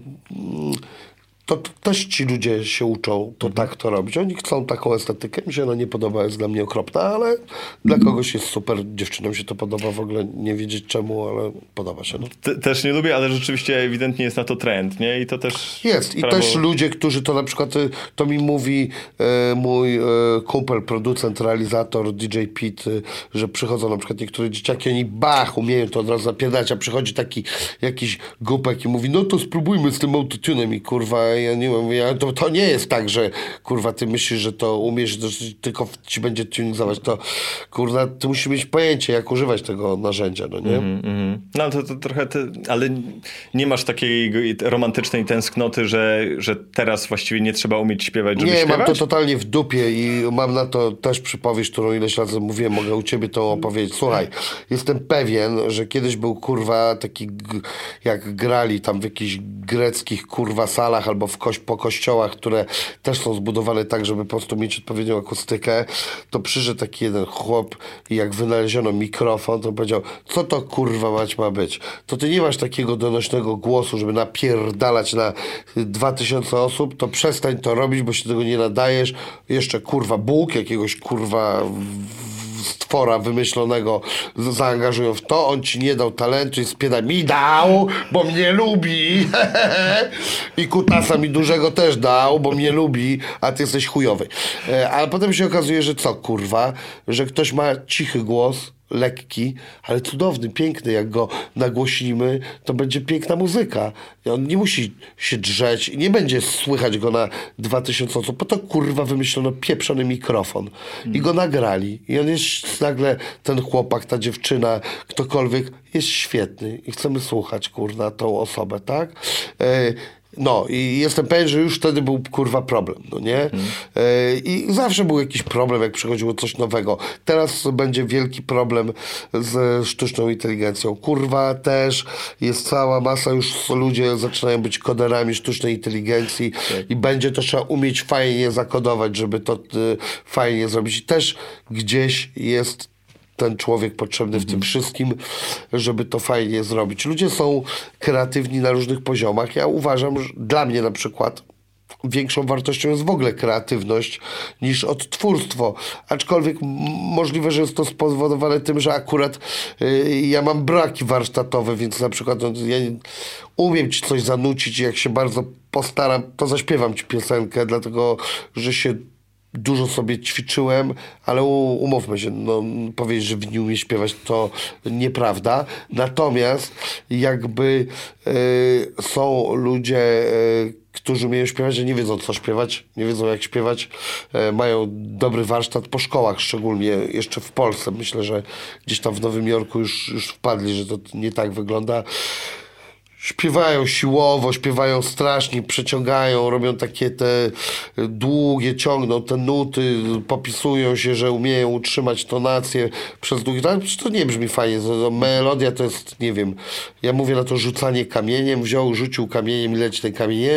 S1: to, to też ci ludzie się uczą to tak to robić. Oni chcą taką estetykę, mi się ona nie podoba, jest dla mnie okropna, ale dla kogoś jest super, dziewczynom się to podoba, w ogóle nie wiedzieć czemu, ale podoba się. No.
S3: Te- Też nie lubię, ale rzeczywiście ewidentnie jest na to trend, nie? I to też...
S1: Jest i
S3: prawo-
S1: też ludzie, którzy to na przykład, y, to mi mówi e, mój e, kumpel, producent, realizator DJ Pete, y, że przychodzą na przykład niektóre dzieciaki, oni bach, umieją to od razu napierdać, a przychodzi taki jakiś głupek i mówi, no to spróbujmy z tym autotunem i kurwa, nie mówię, ale to, to nie jest tak, że kurwa, ty myślisz, że to umiesz, że tylko ci będzie tuningować, to kurwa, ty musisz mieć pojęcie, jak używać tego narzędzia, no nie?
S3: Mhm. No to, to trochę, ty, ale nie masz takiej romantycznej tęsknoty, że, że teraz właściwie nie trzeba umieć śpiewać, żeby
S1: Nie,
S3: śpiewać?
S1: mam to totalnie w dupie i mam na to też przypowieść, którą ileś razy mówiłem, mogę u ciebie to opowiedzieć. Słuchaj, jestem pewien, że kiedyś był kurwa taki, jak grali tam w jakichś greckich kurwa salach albo w koś, po kościołach, które też są zbudowane tak, żeby po prostu mieć odpowiednią akustykę, to przyszedł taki jeden chłop i jak wynaleziono mikrofon, to powiedział, co to kurwa mać ma być? To ty nie masz takiego donośnego głosu, żeby napierdalać na 2000 osób, to przestań to robić, bo się tego nie nadajesz. Jeszcze kurwa Bóg, jakiegoś kurwa w- stwora wymyślonego zaangażują w to, on ci nie dał talentu i spieda mi dał, bo mnie lubi. [LAUGHS] I kutasa mi dużego też dał, bo mnie lubi, a ty jesteś chujowy. E, Ale potem się okazuje, że co kurwa, że ktoś ma cichy głos, lekki, ale cudowny, piękny. Jak go nagłośnimy, to będzie piękna muzyka. I on nie musi się drzeć i nie będzie słychać go na 2000 osób, bo to kurwa wymyślono pieprzony mikrofon. I go nagrali. I on jest nagle, ten chłopak, ta dziewczyna, ktokolwiek, jest świetny. I chcemy słuchać, kurwa, tą osobę, tak? E, no i jestem pewien, że już wtedy był kurwa problem, no nie? E, I zawsze był jakiś problem, jak przychodziło coś nowego. Teraz będzie wielki problem z sztuczną inteligencją. Kurwa też jest cała masa, już ludzie zaczynają być koderami sztucznej inteligencji i będzie to trzeba umieć fajnie zakodować, żeby to y, fajnie zrobić. I też gdzieś jest ten człowiek potrzebny w tym wszystkim, żeby to fajnie zrobić. Ludzie są kreatywni na różnych poziomach. Ja uważam, że dla mnie na przykład większą wartością jest w ogóle kreatywność niż odtwórstwo. Aczkolwiek możliwe, że jest to spowodowane tym, że akurat y, ja mam braki warsztatowe, więc na przykład no, ja umiem ci coś zanucić i jak się bardzo postaram, to zaśpiewam ci piosenkę, dlatego, że się dużo sobie ćwiczyłem, ale umówmy się, no, powiedzieć, że nie umie śpiewać, to nieprawda. Natomiast jakby y, są ludzie, y, którzy umieją śpiewać, a nie wiedzą co śpiewać, nie wiedzą jak śpiewać, e, mają dobry warsztat po szkołach, szczególnie jeszcze w Polsce. Myślę, że gdzieś tam w Nowym Jorku już, już wpadli, że to nie tak wygląda. Śpiewają siłowo, śpiewają strasznie, przeciągają, robią takie te długie, ciągną te nuty, popisują się, że umieją utrzymać tonację przez długi czas. To nie brzmi fajnie. Melodia to jest, nie wiem, ja mówię na to rzucanie kamieniem, wziął, rzucił kamieniem i leci ten kamień. Eee,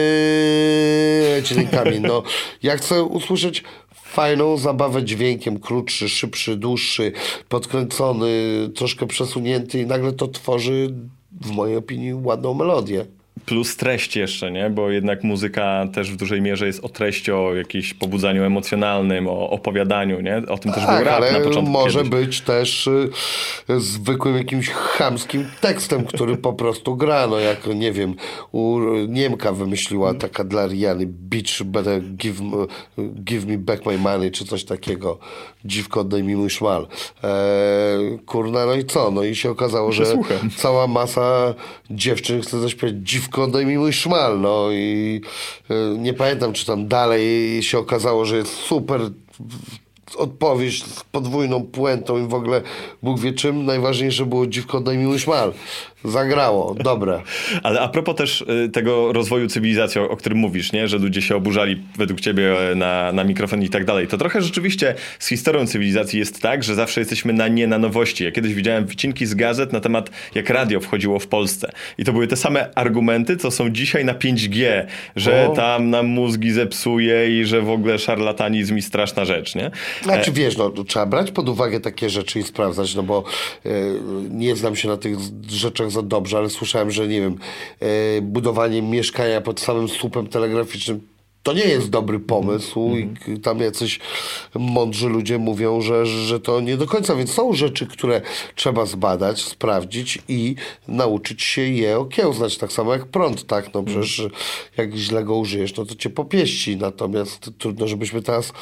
S1: leci ten kamień. No, ja chcę usłyszeć fajną zabawę dźwiękiem, krótszy, szybszy, dłuższy, podkręcony, troszkę przesunięty i nagle to tworzy w mojej opinii ładną melodię.
S3: Plus treść jeszcze, nie? Bo jednak muzyka też w dużej mierze jest o treści, o jakimś pobudzaniu emocjonalnym, o opowiadaniu, nie? O tym też był
S1: Tak,
S3: rap na
S1: ale
S3: początku
S1: może
S3: kiedyś.
S1: być też y, zwykłym jakimś chamskim tekstem, który po prostu gra, no jak, nie wiem, u Niemka wymyśliła taka dla Riany Bitch better give, give me back my money, czy coś takiego. Dziwko, oddaj mi mój szmal. E, kurna, no i co? No i się okazało, że
S3: Słucham.
S1: cała masa dziewczyn chce zaśpiewać Dziwko, dziwko oddaj mi mój szmal, no i e, nie pamiętam, czy tam dalej się okazało, że jest super odpowiedź z podwójną puentą i w ogóle Bóg wie czym, najważniejsze było dziwko oddaj mi mój szmal. Zagrało, dobre. [LAUGHS]
S3: Ale a propos też y, tego rozwoju cywilizacji, o, którym mówisz, nie? że ludzie się oburzali według ciebie e, na, na mikrofon i tak dalej, to trochę rzeczywiście z historią cywilizacji jest tak, że zawsze jesteśmy na nie na nowości. Ja kiedyś widziałem wycinki z gazet na temat, jak radio wchodziło w Polsce. I to były te same argumenty, co są dzisiaj na 5G, że
S1: O.
S3: tam nam mózgi zepsuje i że w ogóle szarlatanizm i straszna rzecz, nie?
S1: Znaczy wiesz, no, trzeba brać pod uwagę takie rzeczy i sprawdzać, no bo e, nie znam się na tych z- rzeczach za dobrze, ale słyszałem, że nie wiem, e, budowanie mieszkania pod samym słupem telegraficznym to nie jest dobry pomysł i k- tam jacyś mądrzy ludzie mówią, że, że to nie do końca, więc są rzeczy, które trzeba zbadać, sprawdzić i nauczyć się je okiełznać, tak samo jak prąd, tak, no przecież jak źle go użyjesz, no to cię popieści, natomiast trudno, żebyśmy teraz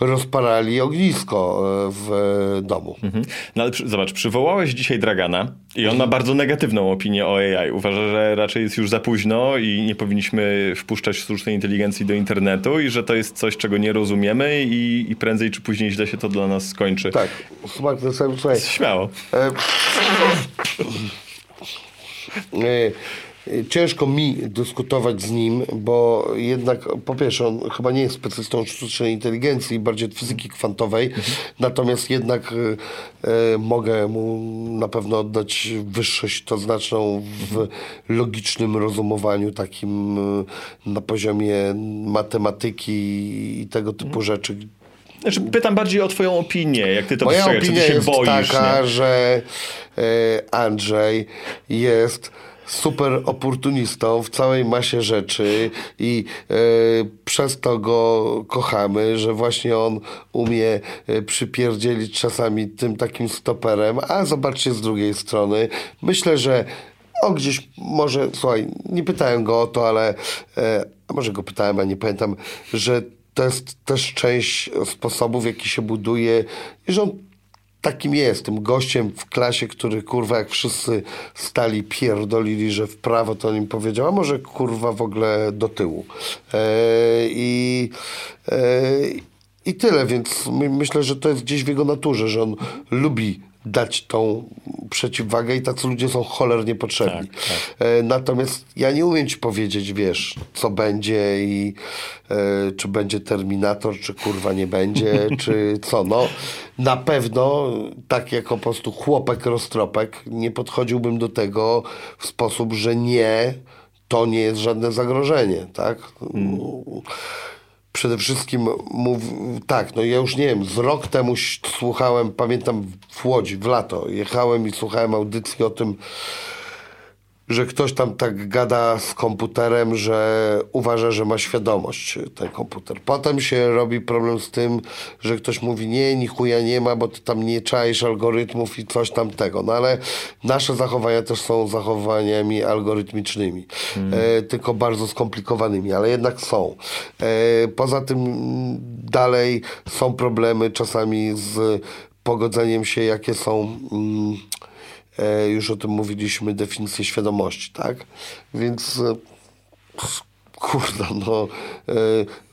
S1: rozparali ognisko e, w e, domu.
S3: Mhm. No ale przy, zobacz, przywołałeś dzisiaj Dragana i on ma bardzo negatywną opinię o AI. Uważa, że raczej jest już za późno i nie powinniśmy wpuszczać sztucznej inteligencji do internetu i że to jest coś, czego nie rozumiemy i, i prędzej czy później źle się to dla nas skończy.
S1: Tak, sam, słuchaj,
S3: Śmiało.
S1: E, [LAUGHS] e, Ciężko mi dyskutować z nim, bo jednak po pierwsze on chyba nie jest specjalistą sztucznej inteligencji, bardziej od fizyki kwantowej, natomiast jednak e, e, mogę mu na pewno oddać wyższość to znaczną w logicznym rozumowaniu takim na poziomie matematyki i tego typu rzeczy,
S3: Znaczy, pytam bardziej o twoją opinię, jak ty to
S1: Moja
S3: postrzegasz, czy ty
S1: opinia
S3: się
S1: jest
S3: boisz,
S1: taka,
S3: nie?
S1: że Andrzej jest super oportunistą w całej masie rzeczy i e, przez to go kochamy, że właśnie on umie e, przypierdzielić czasami tym takim stoperem, a zobaczcie z drugiej strony, myślę, że o gdzieś może, słuchaj, nie pytałem go o to, ale e, może go pytałem, a nie pamiętam, że to jest też część sposobów, w jaki się buduje i że on takim jest, tym gościem w klasie, który kurwa jak wszyscy stali pierdolili, że w prawo to nim powiedział, a może kurwa w ogóle do tyłu. E, I e, i tyle, więc my, myślę, że to jest gdzieś w jego naturze, że on lubi dać tą przeciwwagę i tacy ludzie są cholernie potrzebni.
S3: Tak, tak.
S1: E, Natomiast ja nie umiem ci powiedzieć, wiesz, co będzie i e, czy będzie Terminator, czy kurwa nie będzie, [LAUGHS] czy co. No, na pewno tak jako po prostu chłopek roztropek nie podchodziłbym do tego w sposób, że nie, to nie jest żadne zagrożenie, tak? Przede wszystkim mów, tak, no ja już nie wiem, z rok temu słuchałem, pamiętam w Łodzi, w lato, jechałem i słuchałem audycji o tym, że ktoś tam tak gada z komputerem, że uważa, że ma świadomość ten komputer. Potem się robi problem z tym, że ktoś mówi nie, ni chuja nie ma, bo ty tam nie czaisz algorytmów i coś tam tego. No ale nasze zachowania też są zachowaniami algorytmicznymi, e, tylko bardzo skomplikowanymi, ale jednak są. E, poza tym dalej są problemy czasami z pogodzeniem się, jakie są... Mm, już o tym mówiliśmy, definicję świadomości, tak? Więc e, kurde, no e,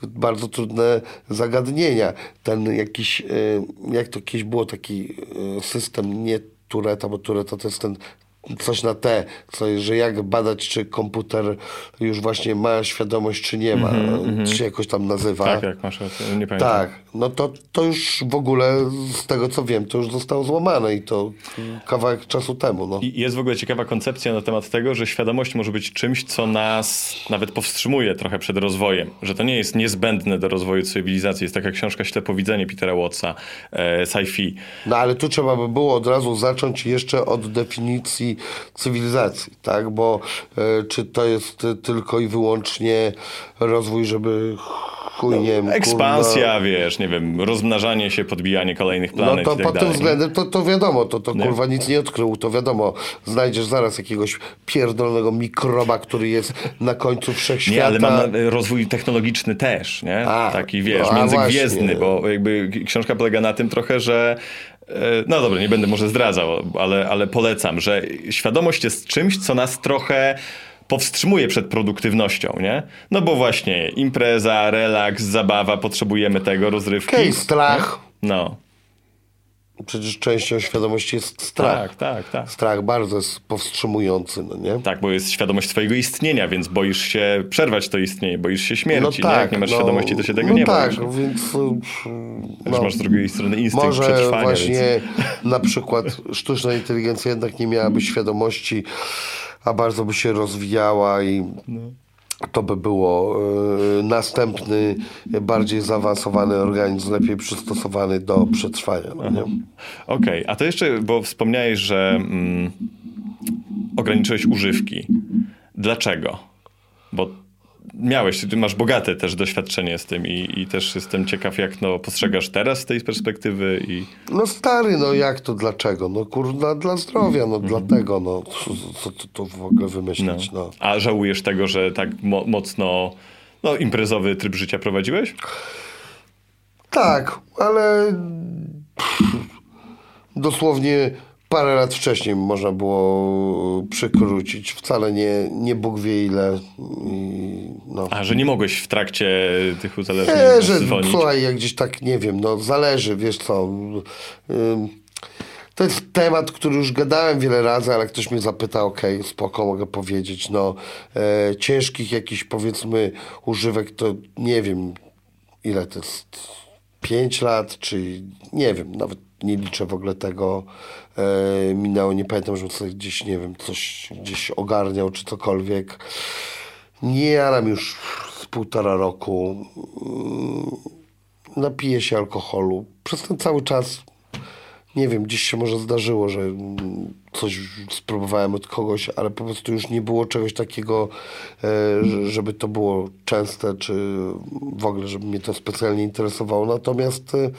S1: bardzo trudne zagadnienia. Ten jakiś, e, jak to kiedyś było, taki e, system, nie Tureta, bo Tureta to jest ten coś na T, co, że jak badać, czy komputer już właśnie ma świadomość, czy nie ma, czy się jakoś tam nazywa.
S3: Tak, jak masz nie pamiętam.
S1: Tak, no to, to już w ogóle z tego co wiem, to już zostało złamane i to kawałek czasu temu. No.
S3: I jest w ogóle ciekawa koncepcja na temat tego, że świadomość może być czymś, co nas nawet powstrzymuje trochę przed rozwojem. Że to nie jest niezbędne do rozwoju cywilizacji. Jest taka książka Ślepowidzenie Petera Wattsa, e, sci-fi.
S1: no ale tu trzeba by było od razu zacząć jeszcze od definicji cywilizacji, tak? Bo e, czy to jest tylko i wyłącznie rozwój, żeby chuj, nie wiem,
S3: Ekspansja,
S1: kurwa,
S3: wiesz, nie wiem, rozmnażanie się, podbijanie kolejnych
S1: No
S3: planet
S1: to
S3: i tak
S1: pod tym
S3: dalej.
S1: względem to, to wiadomo, to, to
S3: Nie?
S1: kurwa nic nie odkrył, to wiadomo. Znajdziesz zaraz jakiegoś pierdolonego mikroba, który jest na końcu wszechświata.
S3: Nie, ale mam rozwój technologiczny też, nie?
S1: A,
S3: Taki, wiesz,
S1: no,
S3: międzygwiezdny,
S1: właśnie.
S3: bo jakby książka polega na tym trochę, że no dobra, nie będę może zdradzał, ale, ale polecam, że świadomość jest czymś, co nas trochę powstrzymuje przed produktywnością, nie? No bo właśnie impreza, relaks, zabawa, potrzebujemy tego, rozrywki.
S1: Okej, strach.
S3: No,
S1: Przecież częścią świadomości jest strach.
S3: tak, tak, tak.
S1: Strach bardzo jest powstrzymujący, no nie?
S3: Tak, bo jest świadomość twojego istnienia, więc boisz się przerwać to istnienie, boisz się
S1: No
S3: śmierci, nie? Jak nie masz
S1: no,
S3: świadomości, to się tego
S1: no
S3: nie
S1: tak,
S3: boisz.
S1: więc...
S3: Też
S1: No,
S3: masz z drugiej strony instynkt
S1: może
S3: przetrwania,
S1: właśnie
S3: więc...
S1: na przykład sztuczna inteligencja jednak nie miałaby świadomości, a bardzo by się rozwijała i
S3: No.
S1: To by było e, następny, bardziej zaawansowany organizm, lepiej przystosowany do przetrwania. No, nie?
S3: Okej, a to jeszcze, bo wspomniałeś, że mm, ograniczyłeś używki. Dlaczego? Bo miałeś, ty masz bogate też doświadczenie z tym i, i też jestem ciekaw, jak no, postrzegasz teraz z tej perspektywy i...
S1: No stary, no jak to, dlaczego? No kurwa, dla zdrowia, no dlatego, no co, to, to w ogóle
S3: No.
S1: wymyślić, no.
S3: A żałujesz tego, że tak mo- mocno no, imprezowy tryb życia prowadziłeś?
S1: Tak, ale dosłownie parę lat wcześniej można było przykrócić. Wcale nie, nie Bóg wie ile. I, no.
S3: A, że nie mogłeś w trakcie tych uzależnień
S1: Nie, że
S3: dzwonić?
S1: słuchaj, jak gdzieś tak, nie wiem, no zależy, wiesz co. To jest temat, który już gadałem wiele razy, ale ktoś mnie zapytał, okej, spoko, mogę powiedzieć, no e, ciężkich jakichś powiedzmy używek, to nie wiem, ile to jest, 5 lat, czy nie wiem, nawet nie liczę w ogóle tego, e, minęło, nie pamiętam, żebym sobie gdzieś, nie wiem, coś gdzieś ogarniał, czy cokolwiek. Nie jaram już z półtora roku. Mm, Napiję się alkoholu. Przez ten cały czas, nie wiem, gdzieś się może zdarzyło, że coś spróbowałem od kogoś, ale po prostu już nie było czegoś takiego, e, że- żeby to było częste, czy w ogóle, żeby mnie to specjalnie interesowało. Natomiast e,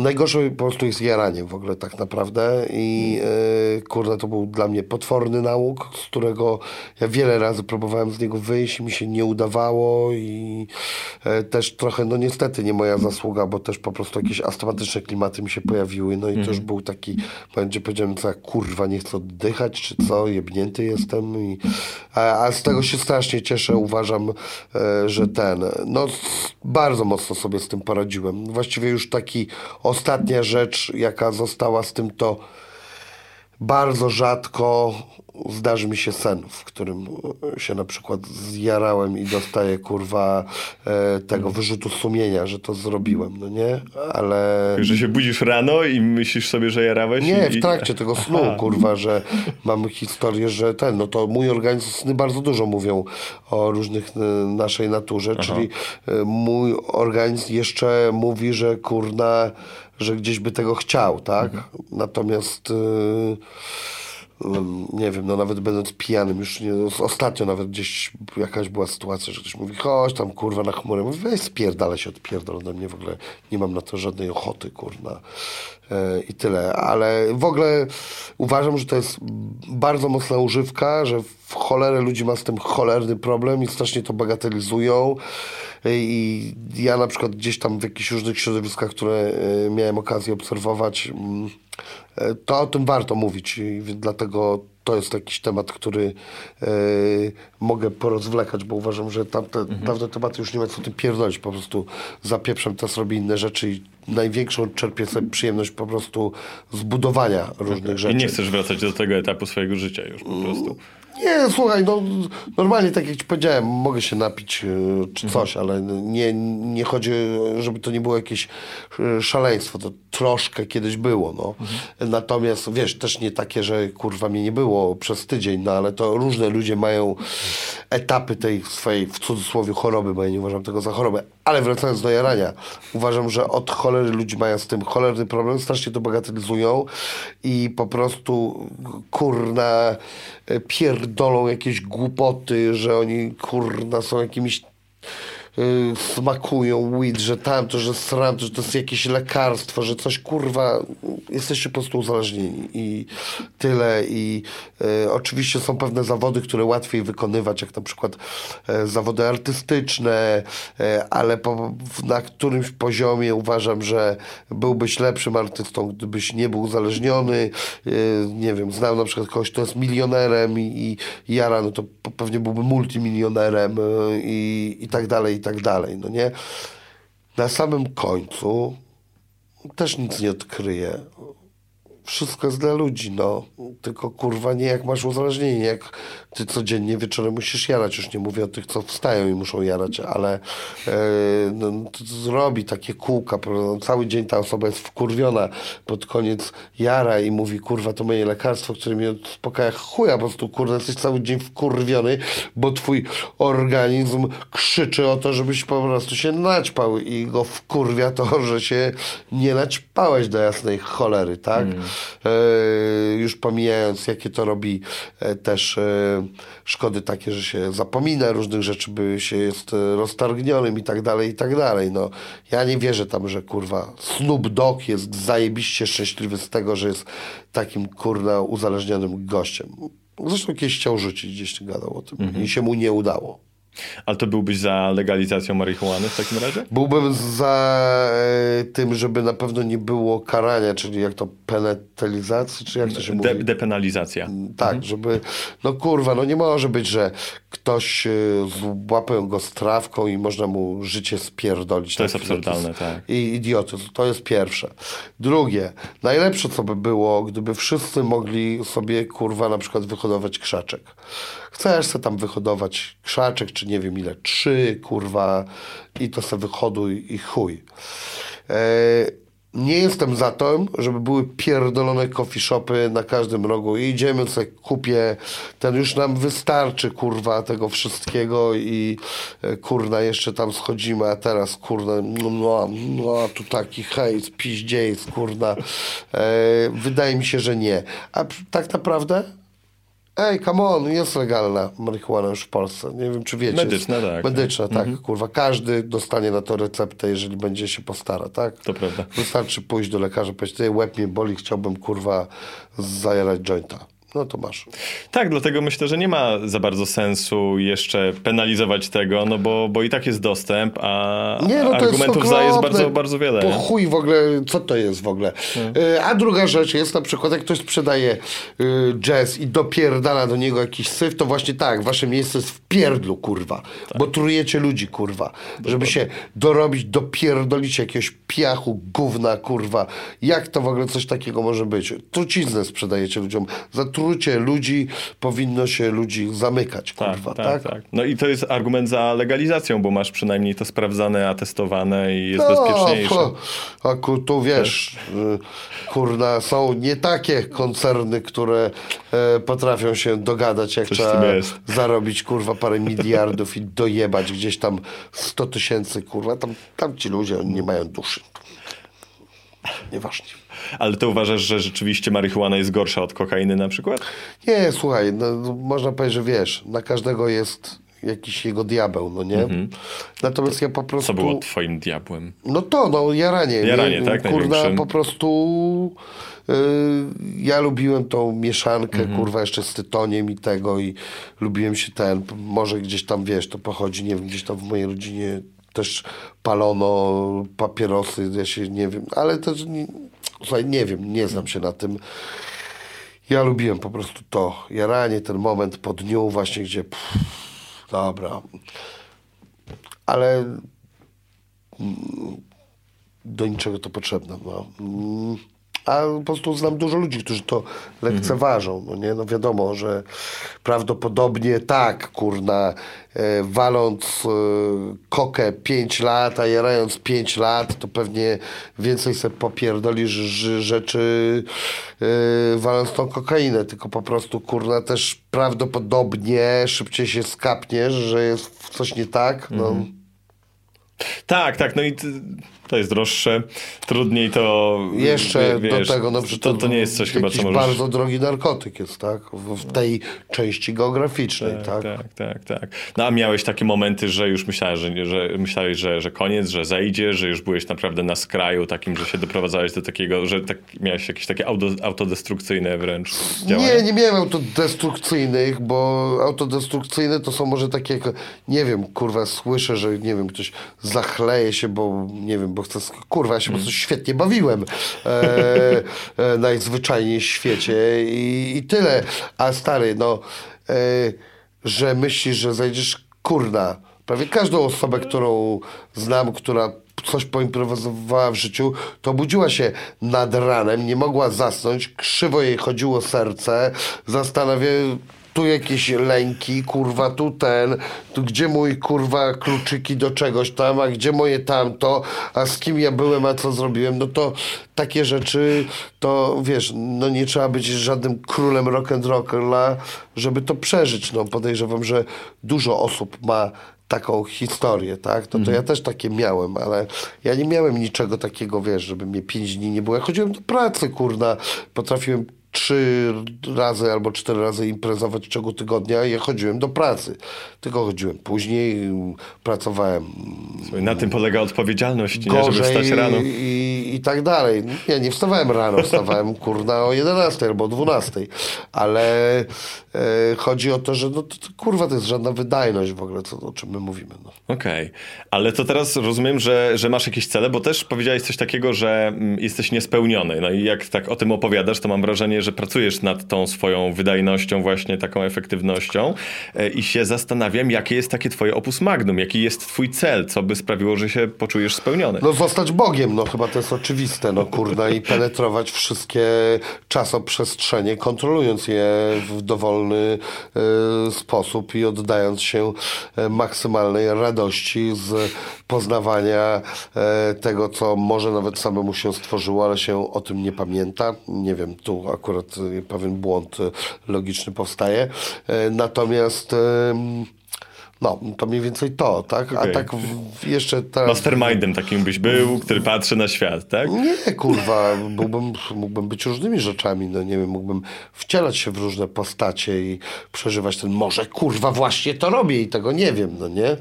S1: Najgorsze po prostu jest jaranie w ogóle tak naprawdę i e, kurde to był dla mnie potworny nauk, z którego ja wiele razy próbowałem z niego wyjść i mi się nie udawało i e, też trochę no niestety nie moja zasługa, bo też po prostu jakieś astmatyczne klimaty mi się pojawiły no i to już był taki będzie powiedziałem co kurwa nie chcę oddychać czy co, jebnięty jestem i, a, a z tego się strasznie cieszę, uważam, e, że ten, no bardzo mocno sobie z tym poradziłem. Właściwie już taki ostatnia rzecz, jaka została z tym, to bardzo rzadko zdarzy mi się sen, w którym e, się na przykład zjarałem i dostaję kurwa e, tego wyrzutu sumienia, że to zrobiłem, no nie? Ale...
S3: Że się budzisz rano i myślisz sobie, że jarałeś?
S1: Nie,
S3: i...
S1: w trakcie tego snu, kurwa, że mamy historię, że ten, no to mój organizm, sny bardzo dużo mówią o różnych e, naszej naturze, czyli e, mój organizm jeszcze mówi, że kurna, że gdzieś by tego chciał, tak? Natomiast e, em, nie wiem, no nawet będąc pijanym, już nie, no, ostatnio nawet gdzieś jakaś była sytuacja, że ktoś mówi, chodź tam kurwa na chmurę, mówię, weź spierdalaj się odpierdol ode mnie, w ogóle nie mam na to żadnej ochoty, kurna. E, I tyle, ale w ogóle uważam, że to jest bardzo mocna używka, że w cholerę ludzi ma z tym cholerny problem i strasznie to bagatelizują. E, I ja na przykład gdzieś tam w jakichś różnych środowiskach, które e, miałem okazję obserwować, mm, to o tym warto mówić i dlatego to jest jakiś temat, który e, mogę porozwlekać, bo uważam, że tamte dawne tematy już nie ma co tym pierdolić, po prostu zapieprzam, teraz robię inne rzeczy i największą czerpię sobie przyjemność po prostu z budowania różnych
S3: I
S1: rzeczy.
S3: nie chcesz wracać do tego etapu swojego życia już po prostu.
S1: Nie, słuchaj, no normalnie tak jak ci powiedziałem, mogę się napić e, czy
S3: Mhm.
S1: coś, ale nie, nie chodzi, żeby to nie było jakieś e, szaleństwo, to troszkę kiedyś było, no.
S3: Mhm.
S1: Natomiast, wiesz, też nie takie, że kurwa mnie nie było przez tydzień, no ale to różne ludzie mają etapy tej swojej, w cudzysłowie, choroby, bo ja nie uważam tego za chorobę. Ale wracając do jarania, uważam, że od cholery ludzi mają z tym cholerny problem, strasznie to bagatelizują i po prostu kurna pierdolą jakieś głupoty, że oni kurna są jakimiś y, smakują weed, że tamto, że sram, że to jest jakieś lekarstwo, że coś kurwa, jesteście po prostu uzależnieni. I tyle. I y, oczywiście są pewne zawody, które łatwiej wykonywać, jak na przykład e, zawody artystyczne, e, ale po, na którymś poziomie uważam, że byłbyś lepszym artystą, gdybyś nie był uzależniony, e, nie wiem, znam na przykład kogoś, kto jest milionerem i, i jara, no to pewnie byłby multimilionerem i, i tak dalej, i tak dalej, no nie? Na samym końcu też nic nie odkryję. Wszystko jest dla ludzi, no. Tylko kurwa nie jak masz uzależnienie, jak ty codziennie wieczorem musisz jarać. Już nie mówię o tych, co wstają i muszą jarać, ale e, no, zrobi takie kółka. prawda? Cały dzień ta osoba jest wkurwiona. Pod koniec jara i mówi, kurwa, to moje lekarstwo, które mnie uspokaja. Chuja, po prostu, kurwa, jesteś cały dzień wkurwiony, bo twój organizm krzyczy o to, żebyś po prostu się naćpał i go wkurwia to, że się nie naćpałeś do jasnej cholery, tak? E, już pomijając, jakie to robi e, też e, szkody takie, że się zapomina różnych rzeczy, by się jest e, roztargnionym i tak dalej, i tak dalej. No, ja nie wierzę tam, że kurwa Snoop Dogg jest zajebiście szczęśliwy z tego, że jest takim kurna uzależnionym gościem. Zresztą kiedyś chciał rzucić, gdzieś gadał o tym i się mu nie udało.
S3: Ale to byłbyś za legalizacją marihuany w takim razie?
S1: Byłbym za e, tym, żeby na pewno nie było karania, czyli jak to penetylizacji, czy jak to się
S3: De-
S1: mówi?
S3: depenalizacja.
S1: Tak, żeby, no kurwa, no nie może być, że ktoś e, złapę go z trawką i można mu życie spierdolić.
S3: To jest
S1: Tak,
S3: absurdalne, tak.
S1: I idiotyzm, to jest pierwsze. Drugie, najlepsze co by było, gdyby wszyscy mogli sobie, kurwa, na przykład wyhodować krzaczek. Chcesz sobie tam wyhodować krzaczek, czy nie wiem ile, trzy, kurwa, i to sobie wyhoduj i chuj. E, nie jestem za tym, żeby były pierdolone coffee shopy na każdym rogu. Idziemy sobie, kupię, ten już nam wystarczy, kurwa, tego wszystkiego i e, kurna, jeszcze tam schodzimy, a teraz, kurna, no, no, no tu taki hejs, piździejs, kurna. E, wydaje mi się, że nie. A tak naprawdę Ej, come on, jest legalna marihuana już w Polsce. Nie wiem, czy wiecie.
S3: Medyczna, tak,
S1: Medyczna, tak. Kurwa, każdy dostanie na to receptę, jeżeli będzie się postara, tak?
S3: To prawda.
S1: Wystarczy pójść do lekarza, powiedzieć, ty łeb mnie boli, chciałbym, kurwa, zajarać jointa. No to masz.
S3: Tak, dlatego myślę, że nie ma za bardzo sensu jeszcze penalizować tego, no bo, bo i tak jest dostęp, a
S1: Nie, no to
S3: argumentów
S1: jest
S3: za jest bardzo, bardzo wiele.
S1: Po chuj w ogóle, co to jest w ogóle? E, A druga rzecz jest na przykład, jak ktoś sprzedaje y, jazz i dopierdala do niego jakiś syf, to właśnie tak, wasze miejsce jest w pierdlu, kurwa. Bo trujecie ludzi, kurwa. Żeby się dorobić, dopierdolić jakiegoś piachu, gówna, kurwa. Jak to w ogóle coś takiego może być? Truciznę sprzedajecie ludziom. Za trucie ludzi powinno się ludzi zamykać,
S3: Tak,
S1: kurwa,
S3: tak, tak, No i to jest argument za legalizacją, bo masz przynajmniej to sprawdzane, atestowane i jest bezpieczniejsze.
S1: No, po- Aku, tu wiesz, y, kurna, są nie takie koncerny, które e, potrafią się dogadać, jak
S3: Coś
S1: trzeba [LAUGHS] zarobić, kurwa, parę miliardów i dojebać gdzieś tam 100 tysięcy, kurwa. Tam, tam ci ludzie nie mają duszy. Nieważne.
S3: Ale to uważasz, że rzeczywiście marihuana jest gorsza od kokainy na przykład?
S1: Nie, słuchaj, no, no, można powiedzieć, że wiesz, na każdego jest jakiś jego diabeł, no nie? Natomiast ja po prostu...
S3: Mhm. Co było twoim diabłem?
S1: No to, no jaranie.
S3: Jaranie,
S1: nie?
S3: tak,
S1: Kurna,
S3: największym.
S1: po prostu y, ja lubiłem tą mieszankę,
S3: Mhm.
S1: kurwa, jeszcze z tytoniem i tego i lubiłem się ten, może gdzieś tam, wiesz, to pochodzi, nie wiem, gdzieś tam w mojej rodzinie też palono papierosy, ja się nie wiem, ale też, nie, słuchaj, nie wiem, nie znam się na tym. Ja lubiłem po prostu to jaranie, ten moment po dniu właśnie, gdzie pff, dobra. Ale do niczego to potrzebne. No. A po prostu znam dużo ludzi, którzy to lekceważą. No, nie? no wiadomo, że prawdopodobnie tak, kurna, e, waląc e, kokę 5 lat, a jarając 5 lat, to pewnie więcej sobie popierdolisz rzeczy e, waląc tą kokainę, tylko po prostu, kurna, też prawdopodobnie szybciej się skapniesz, że jest coś nie tak. No.
S3: Tak, tak, no i ty, to jest droższe, trudniej to...
S1: Jeszcze
S3: wie- wiesz,
S1: do tego, no
S3: to, to nie jest coś chyba, co możesz...
S1: bardzo drogi narkotyk jest, tak? W, w tej części geograficznej, tak?
S3: Tak, tak, tak. No a miałeś takie momenty, że już myślałeś, że, że, myślałeś, że, że koniec, że zejdzie, że już byłeś naprawdę na skraju takim, że się doprowadzałeś do takiego, że tak, miałeś jakieś takie auto, autodestrukcyjne wręcz działania?
S1: Nie, nie miałem autodestrukcyjnych, bo autodestrukcyjne to są może takie, jak, nie wiem, kurwa, słyszę, że nie wiem, ktoś zachleje się, bo nie wiem, bo sk- kurwa, ja się po prostu świetnie bawiłem e, e, najzwyczajniej w świecie i, i tyle. A stary, no, e, że myślisz, że zajdziesz, kurna, prawie każdą osobę, którą znam, która coś poimprowizowała w życiu, to budziła się nad ranem, nie mogła zasnąć, krzywo jej chodziło serce, zastanawia tu jakieś lęki, kurwa, tu ten, tu gdzie mój, kurwa, kluczyki do czegoś tam, a gdzie moje tamto, a z kim ja byłem, a co zrobiłem, no to takie rzeczy, to wiesz, no nie trzeba być żadnym królem rock'n'rolla, żeby to przeżyć, no podejrzewam, że dużo osób ma taką historię, tak? No to ja też takie miałem, ale ja nie miałem niczego takiego, wiesz, żeby mnie pięć dni nie było. Ja chodziłem do pracy, kurna. Potrafiłem trzy razy albo cztery razy imprezować w ciągu tygodnia i ja chodziłem do pracy. Tylko chodziłem później, pracowałem
S3: Na tym polega odpowiedzialność, nie? żeby
S1: gorzej
S3: wstać rano.
S1: i, i tak dalej. Nie, nie wstawałem rano, wstawałem kurna o 11 albo o 12, ale e, chodzi o to, że no, to, to, kurwa to jest żadna wydajność w ogóle, co, o czym my mówimy. No.
S3: Okej, ale to teraz rozumiem, że, że masz jakieś cele, bo też powiedziałeś coś takiego, że mm, jesteś niespełniony. No i jak tak o tym opowiadasz, to mam wrażenie, że pracujesz nad tą swoją wydajnością, właśnie taką efektywnością e, i się zastanawiam, jakie jest takie twoje opus magnum, jaki jest twój cel, co by sprawiło, że się poczujesz spełniony.
S1: No zostać Bogiem, no chyba to jest oczywiste, no kurna i penetrować wszystkie czasoprzestrzenie, kontrolując je w dowolny e, sposób i oddając się e, maksymalnej radości z poznawania tego, co może nawet samemu się stworzyło, ale się o tym nie pamięta. Nie wiem, tu akurat e, pewien błąd e, logiczny powstaje. E, natomiast no, to mniej więcej to, tak? A
S3: Okej.
S1: tak w, jeszcze teraz...
S3: Mastermindem takim byś był, który patrzy na świat, tak?
S1: Nie, kurwa, byłbym, mógłbym być różnymi rzeczami, no nie wiem, mógłbym wcielać się w różne postacie i przeżywać ten, może kurwa właśnie to robię i tego nie wiem, no nie?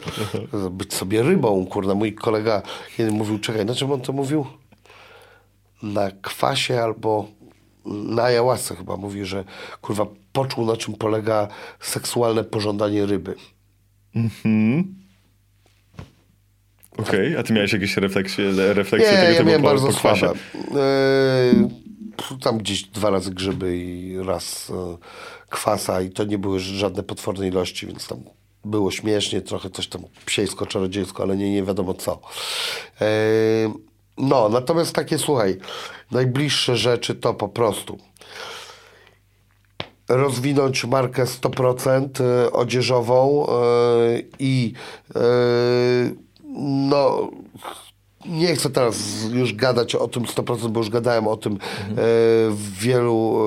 S1: Być sobie rybą, kurwa. Mój kolega jeden mówił, czekaj, na czym on to mówił? Na kwasie albo na ayahuasce chyba mówi, że kurwa poczuł na czym polega seksualne pożądanie ryby.
S3: Okej, a ty miałeś jakieś refleksje, refleksje
S1: Nie,
S3: tego
S1: ja
S3: typu
S1: miałem
S3: po,
S1: bardzo
S3: po
S1: słabe. Yy, tam gdzieś dwa razy grzyby i raz e, kwasa i to nie były żadne potworne ilości, więc tam było śmiesznie, trochę coś tam psiejsko, czarodziejsko, ale nie, nie wiadomo co. Yy, no, natomiast takie, słuchaj, najbliższe rzeczy to po prostu rozwinąć markę 100% e, odzieżową e, i e, no nie chcę teraz już gadać o tym 100%, bo już gadałem o tym w wielu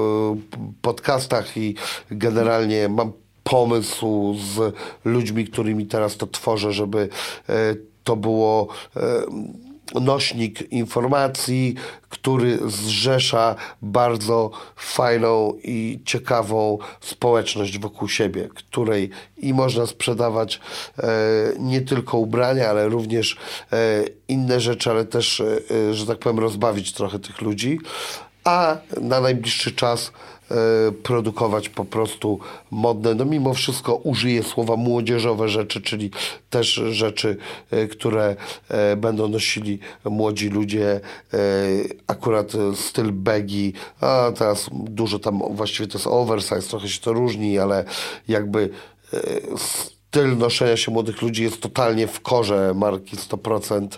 S1: podcastach i generalnie mam pomysł z ludźmi, którymi teraz to tworzę, żeby to było nośnik informacji, który zrzesza bardzo fajną i ciekawą społeczność wokół siebie, której i można sprzedawać e, nie tylko ubrania, ale również e, inne rzeczy, ale też, e, e, że tak powiem, rozbawić trochę tych ludzi, a na najbliższy czas produkować po prostu modne, no mimo wszystko użyję słowa młodzieżowe rzeczy, czyli też rzeczy, e, które e, będą nosili młodzi ludzie, e, akurat e, styl baggy, a teraz dużo tam, właściwie to jest oversize, trochę się to różni, ale jakby e, styl noszenia się młodych ludzi jest totalnie w korze marki 100%,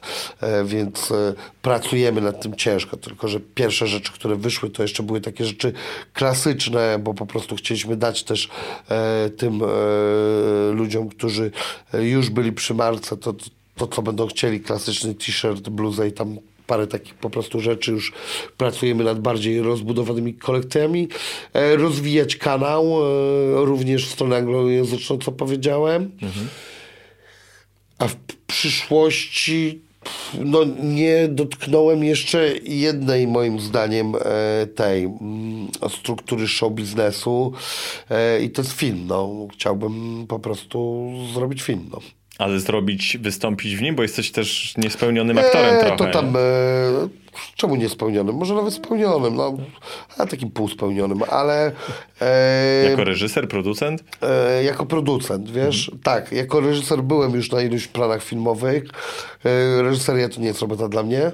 S1: e, więc e, pracujemy nad tym ciężko. Tylko, że pierwsze rzeczy, które wyszły, to jeszcze były takie rzeczy klasyczne, bo po prostu chcieliśmy dać też e, tym ludziom, którzy już byli przy marce, to, to co będą chcieli, klasyczny t-shirt, bluzę i tam parę takich po prostu rzeczy. Już pracujemy nad bardziej rozbudowanymi kolekcjami. E, rozwijać kanał, e, również w stronę anglojęzyczną, co powiedziałem. A w przyszłości no nie dotknąłem jeszcze jednej moim zdaniem e, tej mm, struktury show biznesu i to jest film, no. Chciałbym po prostu zrobić film, no.
S3: Ale zrobić, wystąpić w nim, bo jesteś też niespełnionym aktorem trochę.
S1: to tam, e, czemu niespełnionym? Może nawet spełnionym, no, a takim półspełnionym, ale... E,
S3: Jako reżyser, producent?
S1: E, jako producent, wiesz? Tak, jako reżyser byłem już na iluś planach filmowych. E, reżyseria to nie jest robota dla mnie.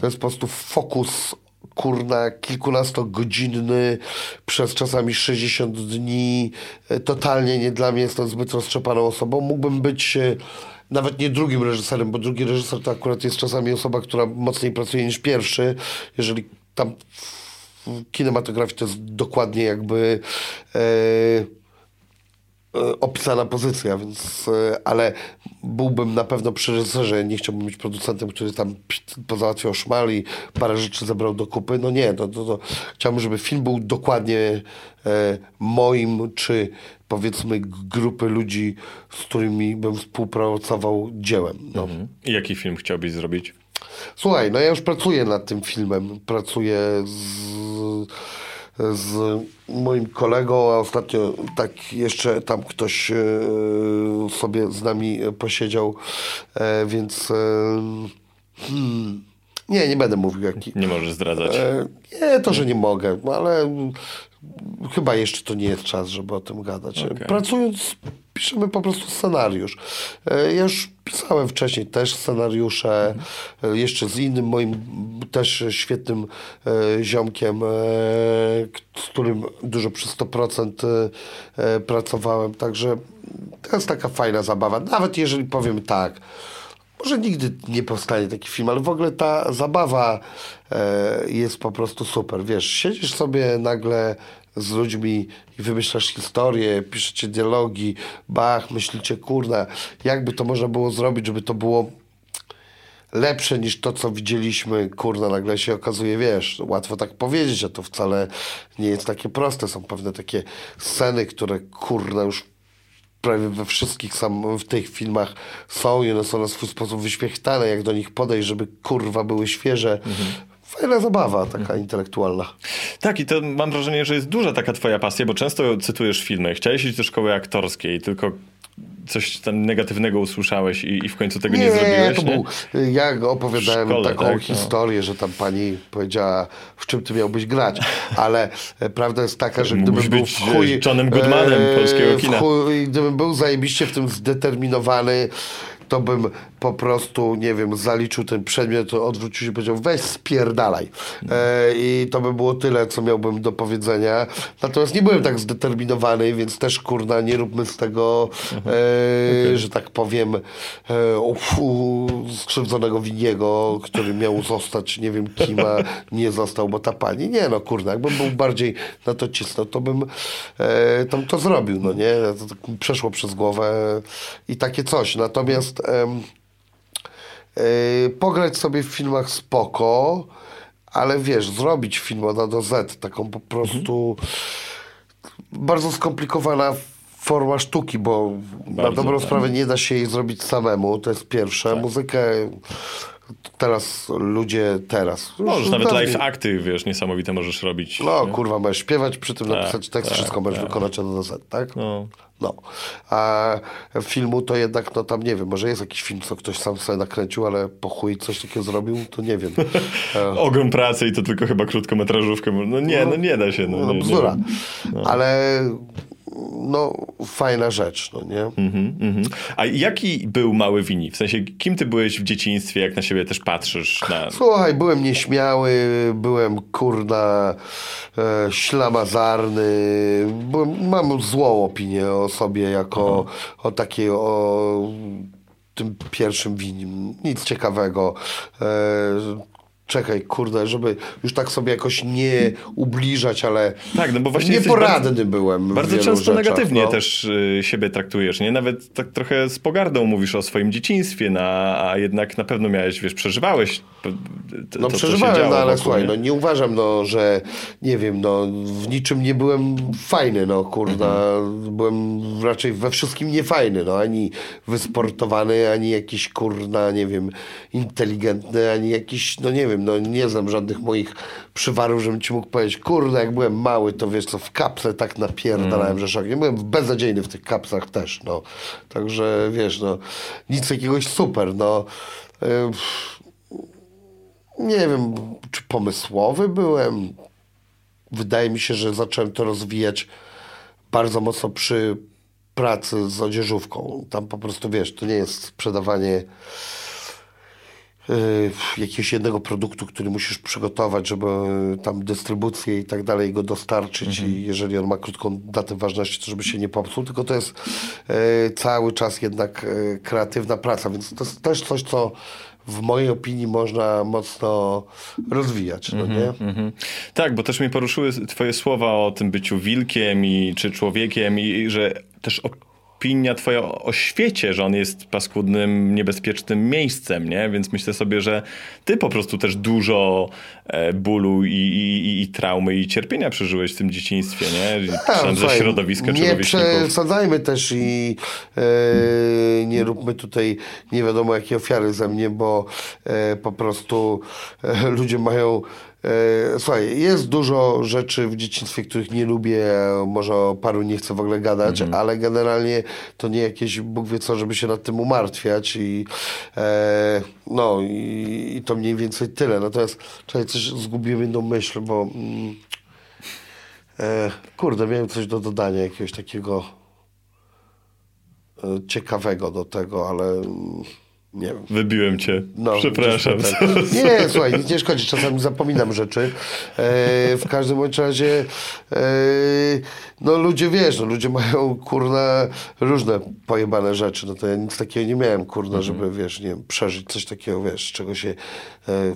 S1: To jest po prostu fokus kurna, kilkunastogodzinny, przez czasami 60 dni. E, totalnie nie dla mnie, jestem zbyt roztrzepaną osobą. Mógłbym być e, nawet nie drugim reżyserem, bo drugi reżyser to akurat jest czasami osoba, która mocniej pracuje niż pierwszy. Jeżeli tam w kinematografii to jest dokładnie jakby e, opisana pozycja, więc e, ale byłbym na pewno przy reżyserze, nie chciałbym być producentem, który tam pozałatwiał szmal i parę rzeczy zebrał do kupy. No nie, to, to, to chciałbym, żeby film był dokładnie e, moim, czy powiedzmy grupy ludzi, z którymi bym współpracował dziełem. No.
S3: I jaki film chciałbyś zrobić?
S1: Słuchaj, no ja już pracuję nad tym filmem. Pracuję z, z moim kolegą, a ostatnio tak jeszcze tam ktoś e, sobie z nami posiedział, e, więc e, hmm, nie, nie będę mówił jaki.
S3: Nie możesz zdradzać.
S1: Nie, to, że nie mogę, no ale chyba jeszcze to nie jest czas, żeby o tym gadać.
S3: Okej.
S1: Pracując, piszemy po prostu scenariusz. E, Ja już pisałem wcześniej też scenariusze, e, jeszcze z innym moim też świetnym e, ziomkiem, z którym dużo przy 100% e, e, pracowałem, także to jest taka fajna zabawa. Nawet jeżeli powiem tak, może nigdy nie powstanie taki film, ale w ogóle ta zabawa e, jest po prostu super. Wiesz, siedzisz sobie nagle z ludźmi i wymyślasz historię, piszecie dialogi, bach, myślicie, kurna, jakby to można było zrobić, żeby to było lepsze niż to, co widzieliśmy, kurna, nagle się okazuje, wiesz, łatwo tak powiedzieć, a to wcale nie jest takie proste. Są pewne takie sceny, które, kurna, już prawie we wszystkich sam w tych filmach są i one są na swój sposób wyświechtane, jak do nich podejść, żeby kurwa były świeże. Fajna zabawa taka intelektualna.
S3: Tak, i to mam wrażenie, że jest duża taka twoja pasja, bo często cytujesz filmy. Chciałeś iść do szkoły aktorskiej, tylko coś tam negatywnego usłyszałeś i, i w końcu tego nie, zrobiłeś,
S1: to
S3: nie?
S1: był, ja opowiadałem
S3: szkole,
S1: taką
S3: tak, no.
S1: historię, że tam pani powiedziała, w czym ty miałbyś grać, ale e, prawda jest taka, że
S3: Mógłbyś
S1: gdybym był
S3: być,
S1: w chuj...
S3: e, Johnem Goodmanem polskiego
S1: w
S3: kina.
S1: Chuj, gdybym był zajebiście w tym zdeterminowany, to bym po prostu, nie wiem, zaliczył ten przedmiot, odwrócił się i powiedział, weź spierdalaj. E, I to by było tyle, co miałbym do powiedzenia. Natomiast nie byłem tak zdeterminowany, więc też, kurna, nie róbmy z tego, e, że tak powiem, e, ufu, skrzywdzonego winiego, który miał zostać, nie wiem kim, a nie został, bo ta pani. Nie no, kurna, jakbym był bardziej na to cisnął, to bym e, tam to zrobił, no nie? To tak mi przeszło przez głowę i takie coś. Natomiast em, e, pograć sobie w filmach spoko, ale wiesz, zrobić film od A do Z, taką po prostu bardzo skomplikowana forma sztuki, bo na
S3: Bardzo,
S1: dobrą
S3: tak.
S1: sprawę nie da się jej zrobić samemu, to jest pierwsze. Muzykę teraz ludzie teraz.
S3: Możesz
S1: już
S3: nawet live akty, wiesz, niesamowite możesz robić.
S1: No
S3: nie?
S1: kurwa, możesz śpiewać, przy tym
S3: Tak,
S1: napisać tekst,
S3: tak,
S1: wszystko możesz
S3: tak.
S1: wykonać od A do Z, tak?
S3: No.
S1: No. A filmu to jednak, no tam nie wiem, może jest jakiś film, co ktoś sam sobie nakręcił, ale po chuj coś takiego zrobił, to nie wiem. [LAUGHS]
S3: Ogrom pracy i to tylko chyba krótkometrażówkę. No nie, no nie da się. No,
S1: No
S3: nie,
S1: bzdura.
S3: nie.
S1: Ale no fajna rzecz, no nie?
S3: Mhm, mhm. A jaki był mały Wini? W sensie, kim ty byłeś w dzieciństwie, jak na siebie też patrzysz na...
S1: Słuchaj, byłem nieśmiały, byłem kurna e, ślamazarny, byłem, mam złą opinię o sobie jako o takiej, o tym pierwszym winim. Nic ciekawego. E, czekaj, kurde, żeby już tak sobie jakoś nie ubliżać, ale
S3: Tak, no bo właśnie
S1: nieporadny
S3: bardzo-
S1: byłem
S3: Bardzo często
S1: rzeczach,
S3: negatywnie
S1: no.
S3: też y, siebie traktujesz, nie? Nawet tak trochę z pogardą mówisz o swoim dzieciństwie, na, a jednak na pewno miałeś, wiesz, przeżywałeś to,
S1: No
S3: to, co się
S1: przeżywałem,
S3: działo
S1: no ale
S3: wokół,
S1: słuchaj,
S3: nie?
S1: no nie uważam, no, że nie wiem, no w niczym nie byłem fajny, no kurda,
S3: Mhm.
S1: byłem raczej we wszystkim niefajny, no ani wysportowany, ani jakiś kurna, nie wiem, inteligentny, ani jakiś, no nie wiem, no nie znam żadnych moich przywarów, żebym ci mógł powiedzieć, kurde, jak byłem mały, to wiesz co, w kapsle tak napierdalałem,
S3: Mhm.
S1: że szok. Nie byłem beznadziejny w tych kapsach też, no. Także wiesz, no, nic jakiegoś super, no. Nie wiem, czy pomysłowy byłem. Wydaje mi się, że zacząłem to rozwijać bardzo mocno przy pracy z odzieżówką. Tam po prostu wiesz, to nie jest sprzedawanie jakiegoś jednego produktu, który musisz przygotować, żeby y, tam dystrybucję i tak dalej go dostarczyć i jeżeli on ma krótką datę ważności, to żeby się nie popsuł, tylko to jest y, cały czas jednak y, kreatywna praca, więc to jest też coś, co w mojej opinii można mocno rozwijać, no nie?
S3: Mhm. Tak, bo też mnie poruszyły twoje słowa o tym byciu wilkiem i, czy człowiekiem i, i że też opinia twoja o, świecie, że on jest paskudnym, niebezpiecznym miejscem, nie? Więc myślę sobie, że ty po prostu też dużo e, bólu i, i, i, traumy i cierpienia przeżyłeś w tym dzieciństwie, nie? Tam ze środowiska
S1: Nie przesadzajmy też i e, nie róbmy tutaj nie wiadomo jakie ofiary ze mnie, bo e, po prostu e, ludzie mają Słuchaj, jest dużo rzeczy w dzieciństwie, których nie lubię, może o paru nie chcę w ogóle gadać,
S3: Mhm.
S1: ale generalnie to nie jakieś Bóg wie co, żeby się nad tym umartwiać i e, no i, i to mniej więcej tyle. Natomiast czekaj, coś zgubiłem jedną myśl, bo mm, E, kurde, miałem coś do dodania, jakiegoś takiego e, ciekawego do tego, ale mm, nie wiem.
S3: Wybiłem cię.
S1: No,
S3: Przepraszam.
S1: tam tak. [LAUGHS] Nie, słuchaj, nic nie szkodzi, czasami zapominam rzeczy. E, w każdym bądź razie, e, no ludzie, wiesz, no, ludzie mają, kurna, różne pojebane rzeczy, no to ja nic takiego nie miałem, kurna,
S3: Mhm.
S1: żeby, wiesz, nie wiem, przeżyć coś takiego, wiesz, czego się, e,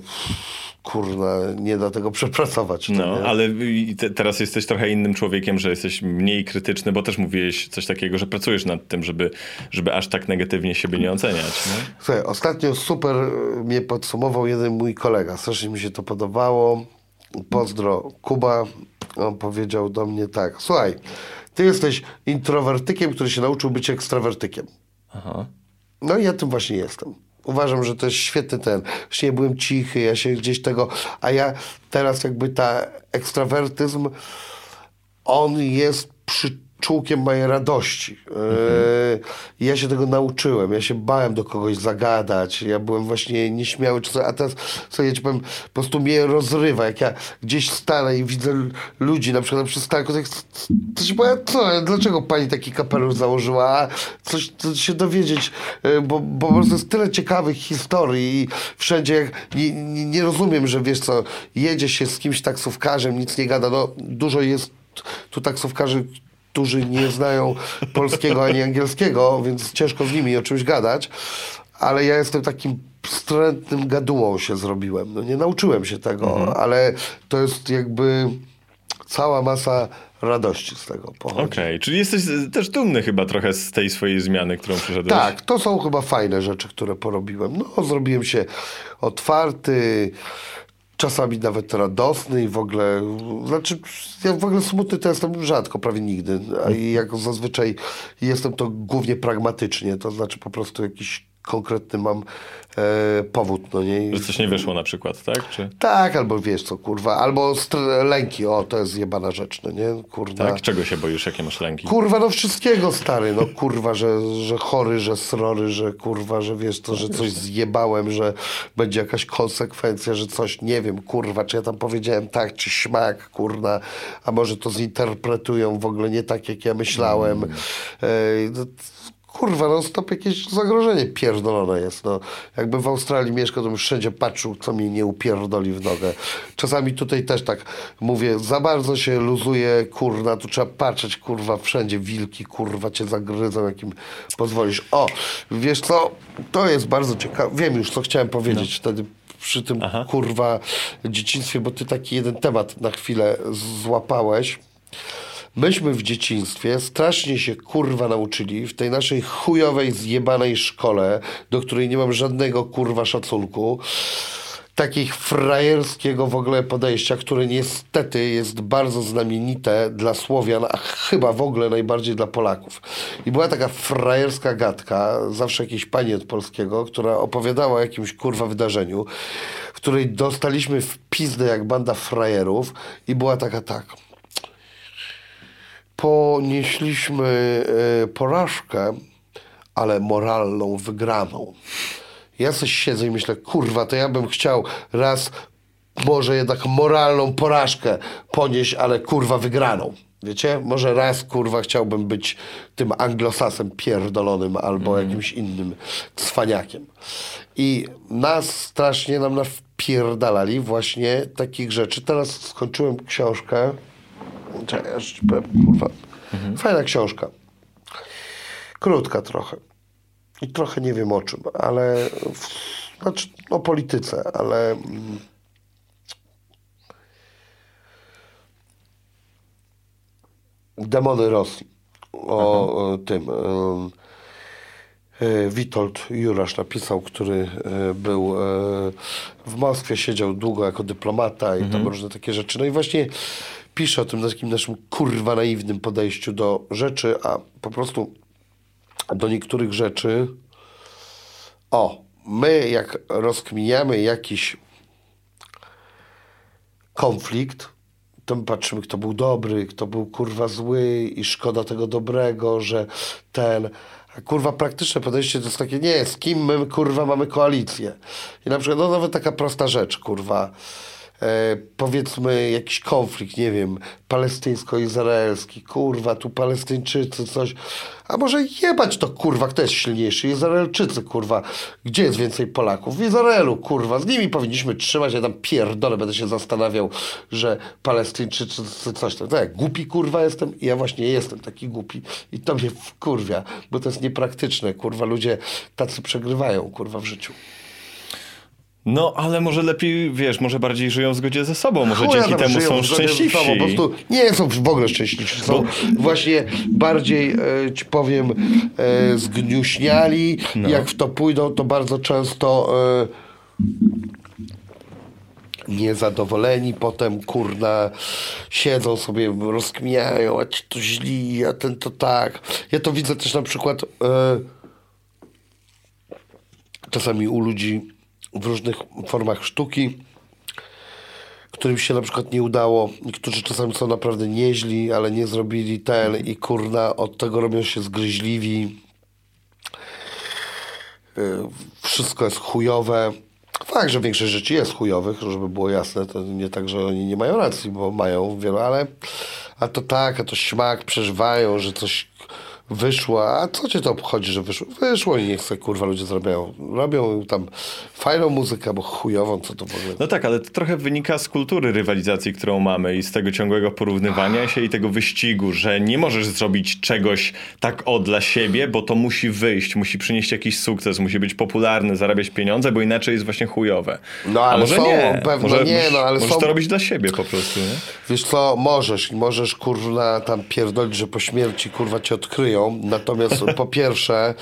S1: kurna, nie da tego przepracować.
S3: No,
S1: nie?
S3: ale te, teraz jesteś trochę innym człowiekiem, że jesteś mniej krytyczny, bo też mówiłeś coś takiego, że pracujesz nad tym, żeby, żeby aż tak negatywnie siebie nie oceniać. Nie?
S1: Słuchaj, ostatnio super mnie podsumował jeden mój kolega. Strasznie mi się to podobało. Pozdro, Kuba. On powiedział do mnie tak. Słuchaj, ty jesteś introwertykiem, który się nauczył być ekstrawertykiem.
S3: Aha.
S1: No i ja tym właśnie jestem. Uważam, że to jest świetny ten. Właśnie ja byłem cichy, ja się gdzieś tego... A ja teraz jakby ta ekstrawertyzm, on jest przyczółkiem mojej radości. Yy, ja się tego nauczyłem. Ja się bałem do kogoś zagadać. Ja byłem właśnie nieśmiały. A teraz, co ja ci powiem, po prostu mnie rozrywa. Jak ja gdzieś stanę i widzę ludzi, na przykład na przystanku, tak, to się powiem, co, dlaczego pani taki kapelusz założyła? A Coś to się dowiedzieć, yy, bo, bo po prostu jest tyle ciekawych historii i wszędzie jak, nie, nie, nie rozumiem, że wiesz co, jedzie się z kimś taksówkarzem, nic nie gada. No, dużo jest tu taksówkarzy, którzy nie znają polskiego ani angielskiego, więc ciężko z nimi o czymś gadać, ale ja jestem takim wstrętnym gadułą się zrobiłem. No nie nauczyłem się tego, ale to jest jakby cała masa radości z tego pochodzi.
S3: Okej, czyli jesteś też dumny chyba trochę z tej swojej zmiany, którą przeszedłeś.
S1: Tak, to są chyba fajne rzeczy, które porobiłem. No, zrobiłem się otwarty, czasami nawet radosny i w ogóle, znaczy ja w ogóle smutny to jestem rzadko, prawie nigdy, a jak zazwyczaj jestem to głównie pragmatycznie, to znaczy po prostu jakiś konkretny mam e, powód, no nie?
S3: Że coś nie wyszło na przykład, tak? Czy...
S1: Tak, albo wiesz co, kurwa, albo lęki, o, to jest jebana rzecz, no nie? Kurwa.
S3: Tak? Czego się boisz? Jakie masz lęki?
S1: Kurwa, no wszystkiego, stary, no kurwa, że, że chory, że srory, że kurwa, że wiesz to, że coś zjebałem, że będzie jakaś konsekwencja, że coś, nie wiem, kurwa, czy ja tam powiedziałem tak, czy śmak, kurwa, a może to zinterpretują w ogóle nie tak, jak ja myślałem. Ej, no, Kurwa, no stop jakieś zagrożenie pierdolone jest, no. Jakby w Australii mieszkał, to bym wszędzie patrzył, co mnie nie upierdoli w nogę. Czasami tutaj też tak mówię, za bardzo się luzuje, kurwa, tu trzeba patrzeć, kurwa, wszędzie wilki, kurwa, cię zagryzą, jakim pozwolisz. O, wiesz co, to jest bardzo ciekawe, wiem już, co chciałem powiedzieć wtedy przy tym kurwa dzieciństwie, bo ty taki jeden temat na chwilę złapałeś. Myśmy w dzieciństwie strasznie się kurwa nauczyli w tej naszej chujowej, zjebanej szkole, do której nie mam żadnego kurwa szacunku takich frajerskiego w ogóle podejścia, które niestety jest bardzo znamienite dla Słowian, a chyba w ogóle najbardziej dla Polaków. I była taka frajerska gadka, zawsze jakiejś pani od polskiego, która opowiadała o jakimś kurwa wydarzeniu, w której dostaliśmy w pizdę jak banda frajerów i była taka tak. Ponieśliśmy e, porażkę, ale moralną wygraną. Ja coś siedzę i myślę, kurwa, to ja bym chciał raz może jednak moralną porażkę ponieść, ale kurwa wygraną. Wiecie? Może raz kurwa chciałbym być tym anglosasem pierdolonym albo jakimś innym cwaniakiem. I nas strasznie nam wpierdalali właśnie takich rzeczy. Teraz skończyłem książkę. Kurwa. Fajna książka. Krótka trochę. I trochę nie wiem o czym, ale w, znaczy o polityce, ale mm, demony Rosji. O, o tym. e, Witold Jurasz napisał, który e, był e, w Moskwie, siedział długo jako dyplomata i tam różne takie rzeczy. No i właśnie pisze o tym takim naszym kurwa naiwnym podejściu do rzeczy, a po prostu do niektórych rzeczy o, my jak rozkminiamy jakiś konflikt, to my patrzymy, kto był dobry, kto był kurwa zły i szkoda tego dobrego, że ten... A kurwa praktyczne podejście to jest takie, nie, z kim my kurwa mamy koalicję. I na przykład, no nawet taka prosta rzecz, kurwa, powiedzmy jakiś konflikt, nie wiem, palestyńsko-izraelski, kurwa, tu Palestyńczycy, coś, a może jebać to, kurwa, kto jest silniejszy, Izraelczycy, kurwa, gdzie jest więcej Polaków? W Izraelu, kurwa, z nimi powinniśmy trzymać, ja tam pierdolę, będę się zastanawiał, że Palestyńczycy coś tam, tak, głupi, kurwa, jestem, I ja właśnie jestem taki głupi i to mnie wkurwia, bo to jest niepraktyczne, kurwa, ludzie tacy przegrywają, kurwa, w życiu.
S3: No, ale może lepiej, wiesz, może bardziej żyją w zgodzie ze sobą, może
S1: Chuja
S3: dzięki temu są szczęśliwsi.
S1: sobą, Po prostu nie są w ogóle szczęśliwsi. Są właśnie bardziej, e, ci powiem, e, zgniuśniali.
S3: No.
S1: Jak w to pójdą, to bardzo często e, niezadowoleni. Potem, kurna, siedzą sobie, rozkminiają, a ci to źli, a ten to tak. Ja to widzę też na przykład... E, czasami u ludzi w różnych formach sztuki, którym się na przykład nie udało, którzy czasami są naprawdę nieźli, ale nie zrobili ten i kurna, od tego robią się zgryźliwi. Y, Wszystko jest chujowe. Fakt, że większość rzeczy jest chujowych, żeby było jasne, to nie tak, że oni nie mają racji, bo mają wiele, ale a to tak, a to śmak, przeżywają, że coś wyszło, a co cię to obchodzi, że wyszło? Wyszło i niech sobie kurwa ludzie zrobią. Robią tam fajną muzykę, albo chujową, co to w ogóle.
S3: No tak, ale to trochę wynika z kultury rywalizacji, którą mamy i z tego ciągłego porównywania się i tego wyścigu, że nie możesz zrobić czegoś tak o dla siebie, bo to musi wyjść, musi przynieść jakiś sukces, musi być popularny, zarabiać pieniądze, bo inaczej jest właśnie chujowe.
S1: No,
S3: A
S1: ale
S3: może
S1: są,
S3: nie,
S1: pewno
S3: może,
S1: nie, no, ale
S3: możesz
S1: są-
S3: to robić dla siebie po prostu, nie?
S1: Wiesz co, możesz, możesz kurwa tam pierdolić, że po śmierci kurwa cię odkryją, natomiast po pierwsze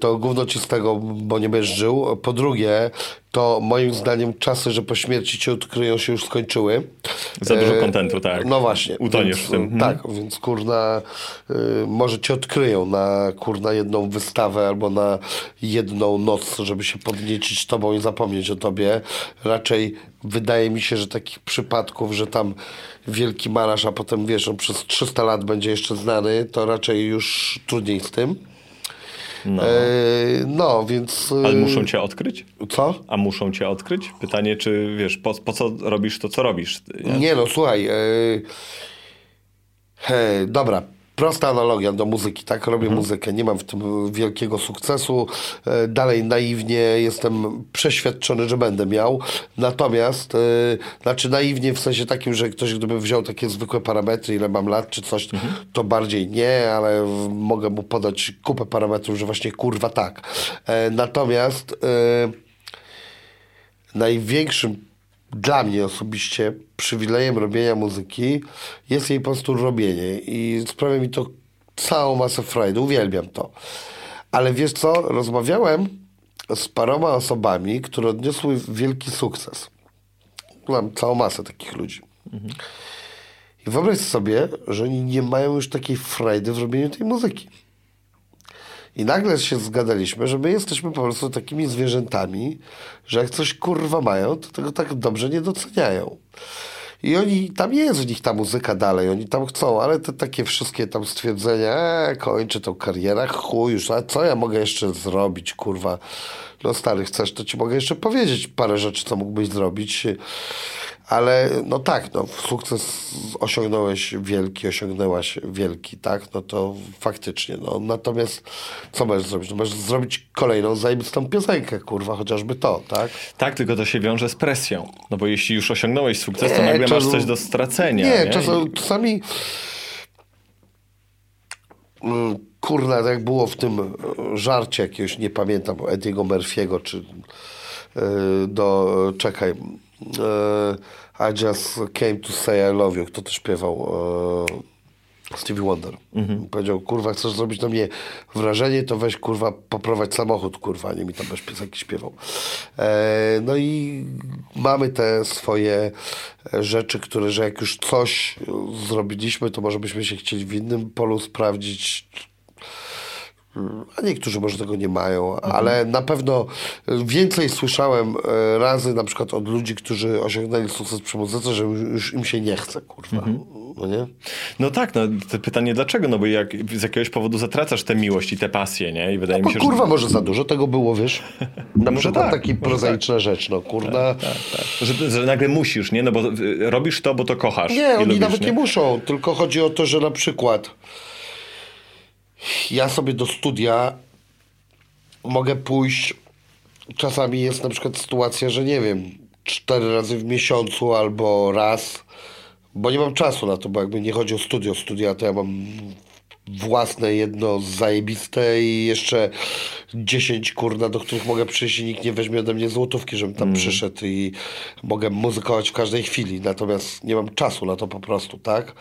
S1: to gówno ci z tego, bo nie będziesz żył, po drugie to moim zdaniem czasy, że po śmierci cię odkryją się już skończyły.
S3: Za dużo
S1: E,
S3: kontentu, tak.
S1: No właśnie.
S3: Utoniesz
S1: więc,
S3: w tym. Mhm.
S1: Tak, więc kurna, y, może cię odkryją na kurna jedną wystawę albo na jedną noc, żeby się podniecić tobą i zapomnieć o tobie. Raczej wydaje mi się, że takich przypadków, że tam wielki malarz, a potem wiesz, on przez 300 lat będzie jeszcze znany, to raczej już trudniej z tym.
S3: No.
S1: E, no, więc...
S3: Ale muszą cię odkryć?
S1: Co?
S3: A muszą cię odkryć? Pytanie, czy wiesz, po, po co robisz to, co robisz? Nie?
S1: Nie no, słuchaj. E, he, dobra, prosta analogia do muzyki, tak? Robię muzykę, nie mam w tym wielkiego sukcesu. E, dalej naiwnie jestem przeświadczony, że będę miał. Natomiast, e, znaczy naiwnie w sensie takim, że ktoś gdyby wziął takie zwykłe parametry, ile mam lat czy coś, to bardziej nie, ale mogę mu podać kupę parametrów, że właśnie kurwa tak. E, natomiast... E, największym dla mnie osobiście przywilejem robienia muzyki jest jej po prostu robienie i sprawia mi to całą masę frajdy, uwielbiam to. Ale wiesz co, rozmawiałem z paroma osobami, które odniosły wielki sukces. Mam całą masę takich ludzi. I wyobraź sobie, że oni nie mają już takiej frajdy w robieniu tej muzyki. I nagle się zgadaliśmy, że my jesteśmy po prostu takimi zwierzętami, że jak coś kurwa mają, to tego tak dobrze nie doceniają. I oni, tam jest w nich ta muzyka dalej, oni tam chcą, ale te takie wszystkie tam stwierdzenia, e, kończę tą karierę, chuj już, a co ja mogę jeszcze zrobić, kurwa. No stary, chcesz, to ci mogę jeszcze powiedzieć parę rzeczy, co mógłbyś zrobić. Ale no tak, no sukces osiągnąłeś wielki, osiągnęłaś wielki, tak? No to faktycznie, no. Natomiast co możesz zrobić? No możesz zrobić kolejną zajebistą piosenkę, kurwa, chociażby to, tak?
S3: Tak, tylko to się wiąże z presją. No bo jeśli już osiągnąłeś sukces, to
S1: Nie,
S3: nagle masz
S1: czasem-
S3: coś do stracenia.
S1: Nie,
S3: Nie,
S1: czasem, czasami mm, kurna, tak jak było w tym e, żarcie jakiegoś, nie pamiętam, Ediego Murphy'ego, czy e, do, czekaj, e, I just came to say I love you, kto to śpiewał? E, Stevie Wonder. Powiedział, kurwa, chcesz zrobić na mnie wrażenie, to weź, kurwa, poprowadź samochód, kurwa, nie mi tam bez piosenki śpiewał. E, no i mamy te swoje e, rzeczy, które, że jak już coś e, zrobiliśmy, to może byśmy się chcieli w innym polu sprawdzić, a niektórzy może tego nie mają, ale na pewno więcej słyszałem e, razy na przykład od ludzi, którzy osiągnęli sukces przy muzyce, że już im się nie chce, kurwa. No nie?
S3: No tak, no to pytanie dlaczego? No bo jak z jakiegoś powodu zatracasz tę miłość i tę pasję, nie? I wydaje
S1: Bo
S3: mi się,
S1: kurwa, może za dużo tego było, wiesz? Na [LAUGHS] przykład
S3: tak,
S1: taki
S3: może
S1: prozaiczna rzecz, no kurna.
S3: że, że, że nagle musisz, nie? No bo y, robisz to, bo to kochasz.
S1: Nie, oni
S3: lubisz,
S1: nawet nie? muszą, tylko chodzi o to, że na przykład ja sobie do studia mogę pójść, czasami jest na przykład sytuacja, że nie wiem, cztery razy w miesiącu albo raz, bo nie mam czasu na to, bo jakby nie chodzi o studio, studia to ja mam własne jedno zajebiste i jeszcze 10 kurna, do których mogę przyjść i nikt nie weźmie ode mnie złotówki, żebym tam przyszedł i mogę muzykować w każdej chwili, natomiast nie mam czasu na to po prostu, tak?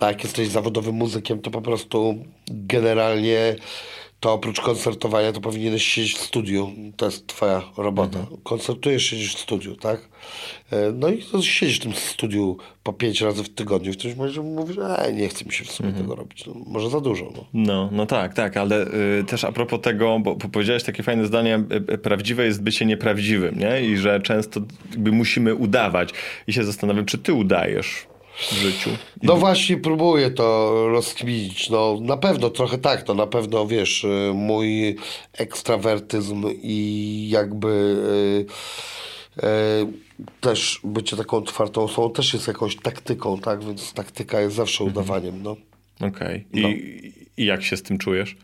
S1: A jak jesteś zawodowym muzykiem, to po prostu generalnie to oprócz koncertowania to powinieneś siedzieć w studiu. To jest twoja robota. Koncertujesz, siedzisz w studiu, tak? E, No i to siedzisz w tym studiu po pięć razy w tygodniu. W którymś momencie mówisz, e, nie chce mi się w sumie tego robić. No, może za dużo, no.
S3: No, no tak, tak, ale y, też a propos tego, bo bo powiedziałeś takie fajne zdanie, y, y, prawdziwe jest bycie nieprawdziwym, nie? I że często jakby musimy udawać. I się zastanawiam, czy ty udajesz w życiu? I
S1: No właśnie próbuję to rozkminić. No na pewno trochę tak, no na pewno wiesz, y, mój ekstrawertyzm i jakby y, y, też bycie taką otwartą osobą też jest jakąś taktyką, tak? Więc taktyka jest zawsze udawaniem, no.
S3: Okej. I,
S1: No.
S3: I jak się z tym czujesz?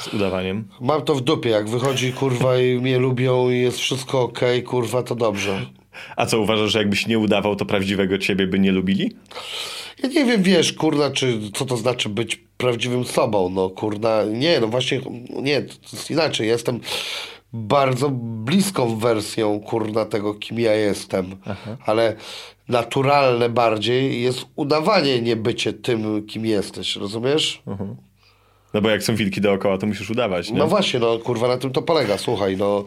S3: Z udawaniem?
S1: Mam to w dupie, jak wychodzi kurwa i mnie lubią i jest wszystko okej, kurwa, to dobrze.
S3: A co uważasz, że jakbyś nie udawał, to prawdziwego ciebie by nie lubili?
S1: Ja nie wiem, wiesz, kurna, czy co to znaczy być prawdziwym sobą, no kurna, nie, no właśnie, nie, to jest inaczej, jestem bardzo bliską wersją, kurna, tego, kim ja jestem, ale naturalne bardziej jest udawanie nie bycie tym, kim jesteś, rozumiesz?
S3: No bo jak są wilki dookoła, to musisz udawać, nie?
S1: No właśnie, no kurwa, na tym to polega. Słuchaj, no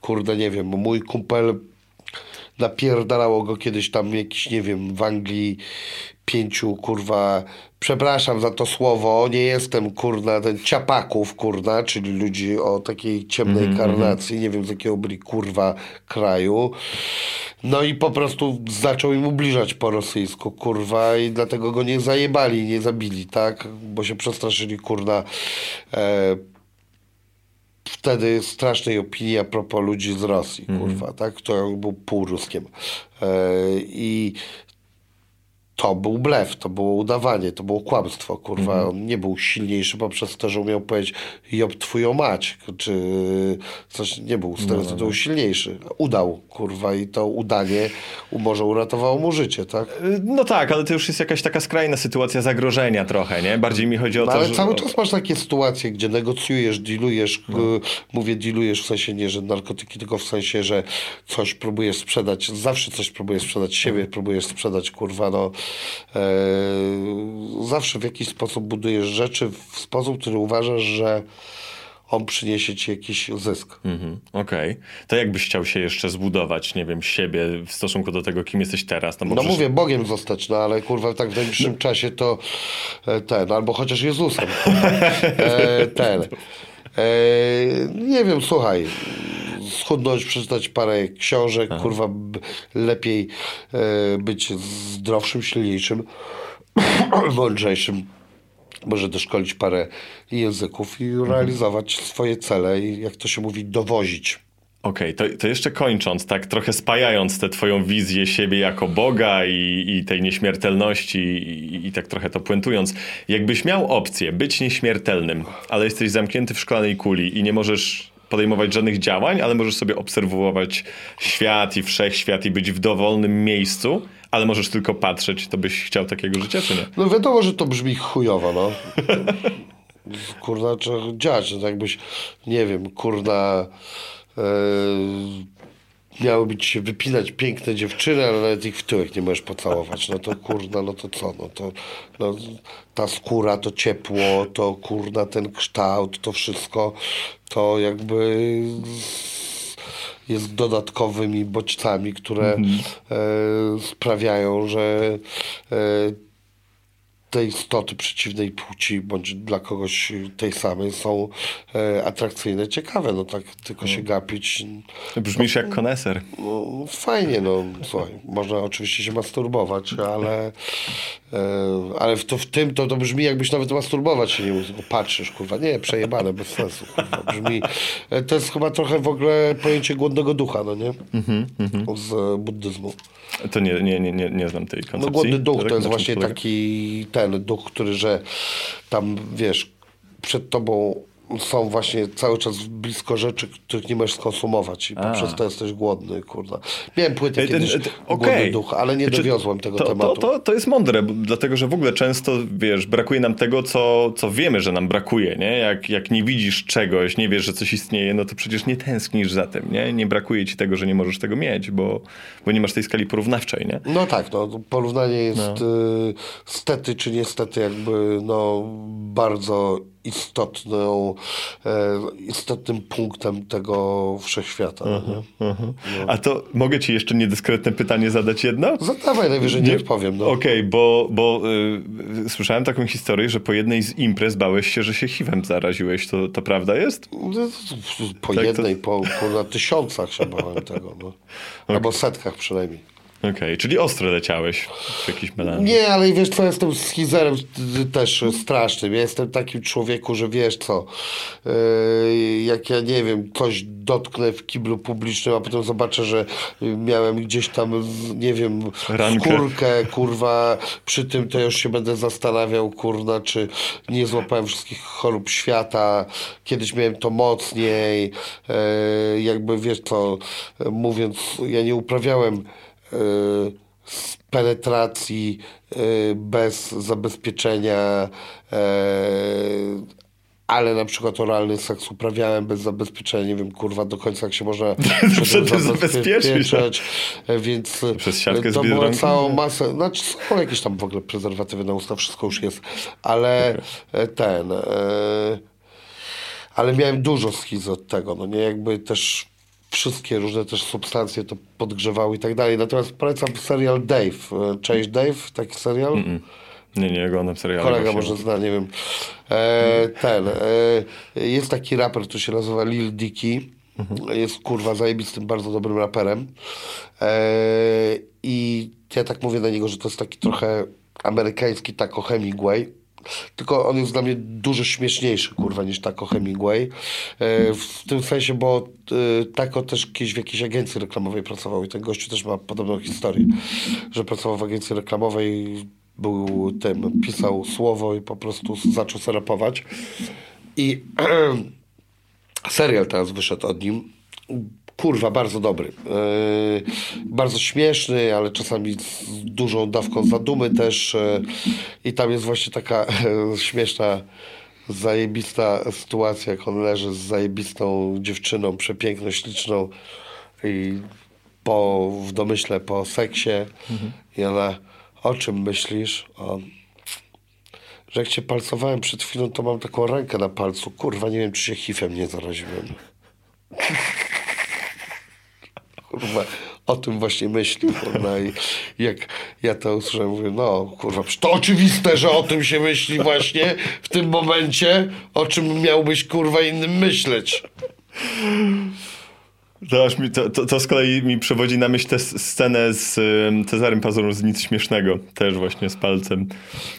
S1: kurde, nie wiem, mój kumpel napierdalało go kiedyś tam jakiś, nie wiem, w Anglii pięciu, kurwa, przepraszam za to słowo, nie jestem, kurna, ten ciapaków, kurna, czyli ludzi o takiej ciemnej karnacji, nie wiem z jakiego byli, kurwa, kraju. No i po prostu zaczął im ubliżać po rosyjsku, kurwa, i dlatego go nie zajebali, nie zabili, tak? Bo się przestraszyli, kurna, e, wtedy strasznej opinii a propos ludzi z Rosji, kurwa, tak? Który był półruskiem. E, I to był blef, to było udawanie, to było kłamstwo, kurwa.
S3: Mhm.
S1: On nie był silniejszy poprzez to, że umiał powiedzieć job twoją mać, czy coś, nie był z tego,
S3: No,
S1: był silniejszy. Udał, kurwa, i to udanie może uratowało mu życie, tak?
S3: Y, No tak, ale to już jest jakaś taka skrajna sytuacja zagrożenia trochę, nie? Bardziej mi chodzi o
S1: No,
S3: to,
S1: ale
S3: że...
S1: cały czas masz takie sytuacje, gdzie negocjujesz, dealujesz,
S3: No.
S1: y, mówię dealujesz w sensie nie, że narkotyki, tylko w sensie, że coś próbujesz sprzedać, zawsze coś próbujesz sprzedać, siebie
S3: Mhm.
S1: próbujesz sprzedać, kurwa, no. E, zawsze w jakiś sposób budujesz rzeczy w sposób, który uważasz, że on przyniesie ci jakiś zysk.
S3: Mhm, Okej. To jakbyś chciał się jeszcze zbudować, nie wiem, siebie w stosunku do tego, kim jesteś teraz?
S1: No
S3: przecież-
S1: mówię, Bogiem zostać, no ale kurwa tak w najbliższym czasie to e, ten, albo chociaż Jezusem. [LAUGHS] E, ten. E, nie wiem, słuchaj, schudnąć, przeczytać parę książek, kurwa, b- lepiej e, być zdrowszym, silniejszym, [CLEARS THROAT] mądrzejszym. Może doszkolić parę języków i realizować swoje cele i jak to się mówi, dowozić.
S3: Okej, to, to jeszcze kończąc, tak trochę spajając tę twoją wizję siebie jako Boga i, i tej nieśmiertelności i, i tak trochę to puentując, jakbyś miał opcję być nieśmiertelnym, ale jesteś zamknięty w szklanej kuli i nie możesz podejmować żadnych działań, ale możesz sobie obserwować świat i wszechświat i być w dowolnym miejscu, ale możesz tylko patrzeć, to byś chciał takiego życia, czy nie?
S1: No wiadomo, że to brzmi chujowo, no. kurna, trzeba działać, no, tak jakbyś, nie wiem, kurna, e, miały być się wypinać piękne dziewczyny, ale nawet ich w tyłek nie możesz pocałować. No to kurna, no to co? No to no, ta skóra, to ciepło, to kurna, ten kształt, to wszystko, to jakby jest dodatkowymi bodźcami, które e, sprawiają, że e, te istoty przeciwnej płci, bądź dla kogoś tej samej są e, atrakcyjne, ciekawe, no tak tylko się gapić.
S3: Brzmisz jak koneser.
S1: No, fajnie, no słuchaj, można oczywiście się masturbować, ale, ale w, to, w tym to, to brzmi jakbyś nawet masturbować się nie mógł, patrzysz, kurwa, nie, przejebane, bez sensu, kurwa, brzmi, e, to jest chyba trochę w ogóle pojęcie głodnego ducha, no nie, z e, buddyzmu.
S3: To nie, nie, nie, nie, nie znam tej koncepcji.
S1: No głodny duch to jest właśnie taki ten duch, który, że tam wiesz, przed tobą są właśnie cały czas blisko rzeczy, których nie możesz skonsumować i poprzez to jesteś głodny, kurwa. Miałem płytę
S3: Ej, ten-
S1: kiedyś
S3: ten-
S1: Głodny
S3: okej.
S1: duch, ale nie
S3: Znaczy,
S1: dowiozłem tego
S3: to,
S1: tematu.
S3: To, to, to jest mądre, bo- dlatego że w ogóle często, wiesz, brakuje nam tego, co, co wiemy, że nam brakuje, nie? Jak, jak nie widzisz czegoś, nie wiesz, że coś istnieje, no to przecież nie tęsknisz za tym, nie? Nie brakuje ci tego, że nie możesz tego mieć, bo, bo nie masz tej skali porównawczej, nie?
S1: No tak, no, porównanie jest
S3: No.
S1: y, stety czy niestety jakby no, bardzo istotną, e, istotnym punktem tego wszechświata. no nie?
S3: A to mogę ci jeszcze niedyskretne pytanie zadać jedno?
S1: Zadawaj, najwyżej nie odpowiem. No.
S3: Okej, bo, bo y, słyszałem taką historię, że po jednej z imprez bałeś się, że się HIV-em zaraziłeś. To, to prawda jest?
S1: Po
S3: Tak, to-
S1: jednej, po, po na tysiącach się bałem tego. No. [LAUGHS] Albo setkach przynajmniej.
S3: Okej, czyli ostro leciałeś w jakiś melanż.
S1: Nie, ale wiesz co, jestem schizerem t- też strasznym. Ja jestem takim człowieku, że wiesz co, yy, jak ja nie wiem, coś dotknę w kiblu publicznym, a potem zobaczę, że miałem gdzieś tam, z- nie wiem,
S3: Rankę.
S1: skórkę, kurwa, przy tym to już się będę zastanawiał, kurna, czy nie złapałem wszystkich chorób świata. Kiedyś miałem to mocniej, yy, jakby wiesz co, mówiąc, ja nie uprawiałem z penetracji yy, bez zabezpieczenia, yy, ale na przykład oralny seks uprawiałem bez zabezpieczenia, nie wiem, kurwa, do końca jak się można [LAUGHS]
S3: Przed tym zabezpieczyć,
S1: więc
S3: Przez siatkę
S1: to było całą masę, znaczy są jakieś tam w ogóle prezerwatywy na usta, wszystko już jest, ale e, ten, e, ale miałem dużo schizy od tego, no nie, jakby też wszystkie różne też substancje to podgrzewały i tak dalej, natomiast polecam serial Dave, E, cześć Dave, taki serial?
S3: Nie, nie oglądam serialu.
S1: Kolega może zna, nie wiem. E, ten. E, jest taki raper, który się nazywa Lil Dicky. Jest kurwa zajebistym, bardzo dobrym raperem. E, I ja tak mówię na niego, że to jest taki trochę amerykański Taco Hemingway. Tylko on jest dla mnie dużo śmieszniejszy, kurwa, niż Taco Hemingway. E, w tym sensie, bo e, Taco też kiedyś w jakiejś agencji reklamowej pracował i ten gościu też ma podobną historię, że pracował w agencji reklamowej, był tym, pisał słowo i po prostu zaczął serapować. I [CLEARS THROAT] serial teraz wyszedł od nim. Kurwa, bardzo dobry. Yy, bardzo śmieszny, ale czasami z dużą dawką zadumy też. Yy, I tam jest właśnie taka śmieszna, zajebista sytuacja, jak on leży z zajebistą dziewczyną, przepiękną, śliczną i po, w domyśle po seksie. I ona, o czym myślisz? On, że jak cię palcowałem przed chwilą, to mam taką rękę na palcu. Kurwa, nie wiem, czy się hifem nie zaraziłem. Kurwa, o tym właśnie myśli, kurwa. I jak ja to usłyszałem, mówię, no, kurwa, to oczywiste, że o tym się myśli właśnie w tym momencie, o czym miałbyś, kurwa, innym myśleć.
S3: To, aż mi, to, to, to z kolei mi przewodzi na myśl tę scenę z um, Cezarym Pazurą z Nic Śmiesznego. Też właśnie z palcem.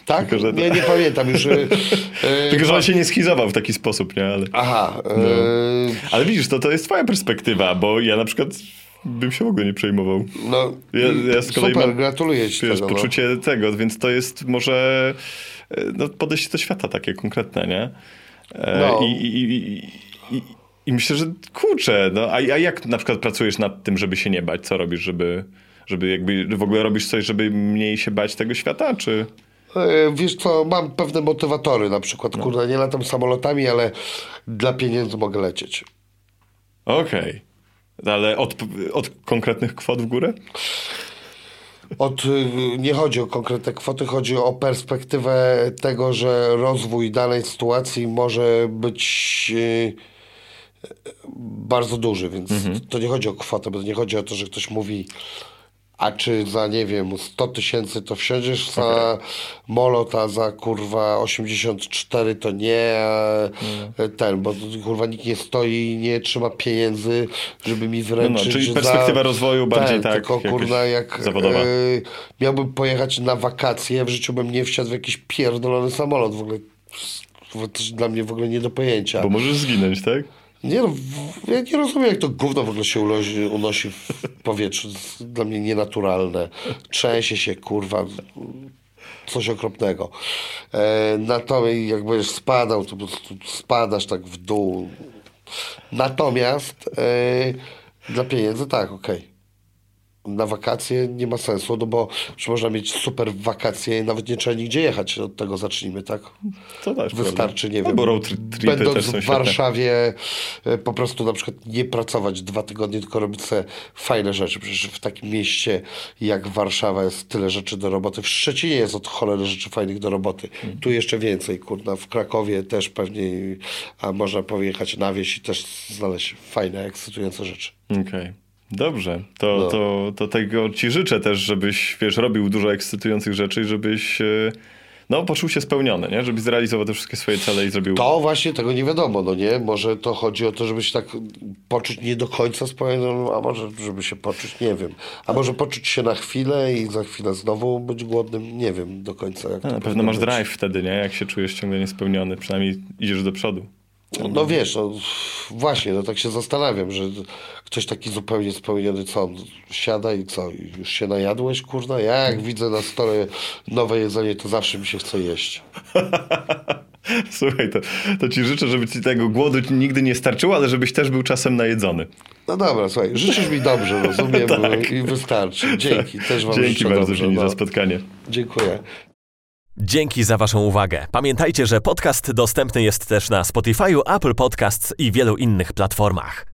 S1: Tak?
S3: Tylko, to-
S1: Nie, nie pamiętam już. e, [LAUGHS]
S3: Tylko, że on się nie schizował w taki sposób, nie? Ale,
S1: Aha. E,
S3: ale widzisz, to, to jest twoja perspektywa, bo ja na przykład bym się w ogóle nie przejmował.
S1: no,
S3: Ja- ja z kolei
S1: super,
S3: mam,
S1: gratuluję ci
S3: Wiesz,
S1: tego. no.
S3: poczucie tego, więc to jest może e, no, podejście do świata takie konkretne, nie? E,
S1: No.
S3: I, i, i, i, myślę, że kurczę, no, a, a jak na przykład pracujesz nad tym, żeby się nie bać? Co robisz, żeby, żeby jakby w ogóle robisz coś, żeby mniej się bać tego świata, czy...
S1: E, Wiesz co, mam pewne motywatory, na przykład,
S3: No.
S1: kurde, nie latam samolotami, ale dla pieniędzy mogę lecieć.
S3: Okej. Ale od, od konkretnych kwot w górę?
S1: Od, y, nie chodzi o konkretne kwoty, chodzi o perspektywę tego, że rozwój danej sytuacji może być y, bardzo duży, więc to nie chodzi o kwotę, bo to nie chodzi o to, że ktoś mówi a czy za, nie wiem, 100 tysięcy to wsiądziesz za molot, a za kurwa 84 to nie, a ten, bo kurwa nikt nie stoi i nie trzyma pieniędzy, żeby mi wręczyć
S3: czyli
S1: za-
S3: perspektywa rozwoju bardziej tak,
S1: Tylko kurwa jak
S3: zawodowa.
S1: e, miałbym pojechać na wakacje, w życiu bym nie wsiadł w jakiś pierdolony samolot, w ogóle to dla mnie w ogóle nie do pojęcia.
S3: Bo możesz zginąć, tak?
S1: Nie no, ja nie rozumiem, jak to gówno w ogóle się unosi, unosi w powietrzu. Dla mnie nienaturalne. Trzęsie się, kurwa, coś okropnego. E, natomiast jak będziesz spadał, to po prostu spadasz tak w dół. Natomiast e, dla pieniędzy tak, okej. Na wakacje nie ma sensu, no bo można mieć super wakacje i nawet nie trzeba nigdzie jechać. Od tego zacznijmy, tak?
S3: To też
S1: Wystarczy,
S3: prawda.
S1: nie
S3: no,
S1: wiem,
S3: bo tri- tripy
S1: będąc w. Warszawie e, po prostu na przykład nie pracować dwa tygodnie, tylko robić sobie fajne rzeczy. Przecież w takim mieście jak Warszawa jest tyle rzeczy do roboty. W Szczecinie jest od cholery rzeczy fajnych do roboty.
S3: Mm.
S1: Tu jeszcze więcej, kurna. W Krakowie też pewnie, a można pojechać na wieś i też znaleźć fajne, ekscytujące rzeczy.
S3: Okej. Dobrze, to,
S1: No.
S3: to, to tego ci życzę też, żebyś, wiesz, robił dużo ekscytujących rzeczy i żebyś, e, no, poczuł się spełniony, nie? Żebyś zrealizował te wszystkie swoje cele i zrobił...
S1: To właśnie tego nie wiadomo, no nie? Może to chodzi o to, żeby się tak poczuć nie do końca spełnionym, a może żeby się poczuć, nie wiem. A może poczuć się na chwilę i za chwilę znowu być głodnym, nie wiem do końca jak to
S3: No, na pewno masz
S1: być.
S3: drive wtedy, nie? Jak się czujesz ciągle niespełniony, przynajmniej idziesz do przodu.
S1: No wiesz, no, właśnie, no tak się zastanawiam, że ktoś taki zupełnie spełniony, co on siada i co, już się najadłeś, kurna? Ja jak widzę na stole nowe jedzenie, to zawsze mi się chce jeść. [LAUGHS]
S3: Słuchaj, to, to ci życzę, żeby ci tego głodu nigdy nie starczyło, ale żebyś też był czasem najedzony.
S1: No dobra, słuchaj, życzysz mi dobrze, rozumiem, [LAUGHS]
S3: Tak.
S1: i wystarczy. Dzięki, [LAUGHS] też wam
S3: Dzięki bardzo,
S1: dobrze. No.
S3: za spotkanie.
S1: Dziękuję.
S2: Dzięki za Waszą uwagę. Pamiętajcie, że podcast dostępny jest też na Spotify, Apple Podcasts i wielu innych platformach.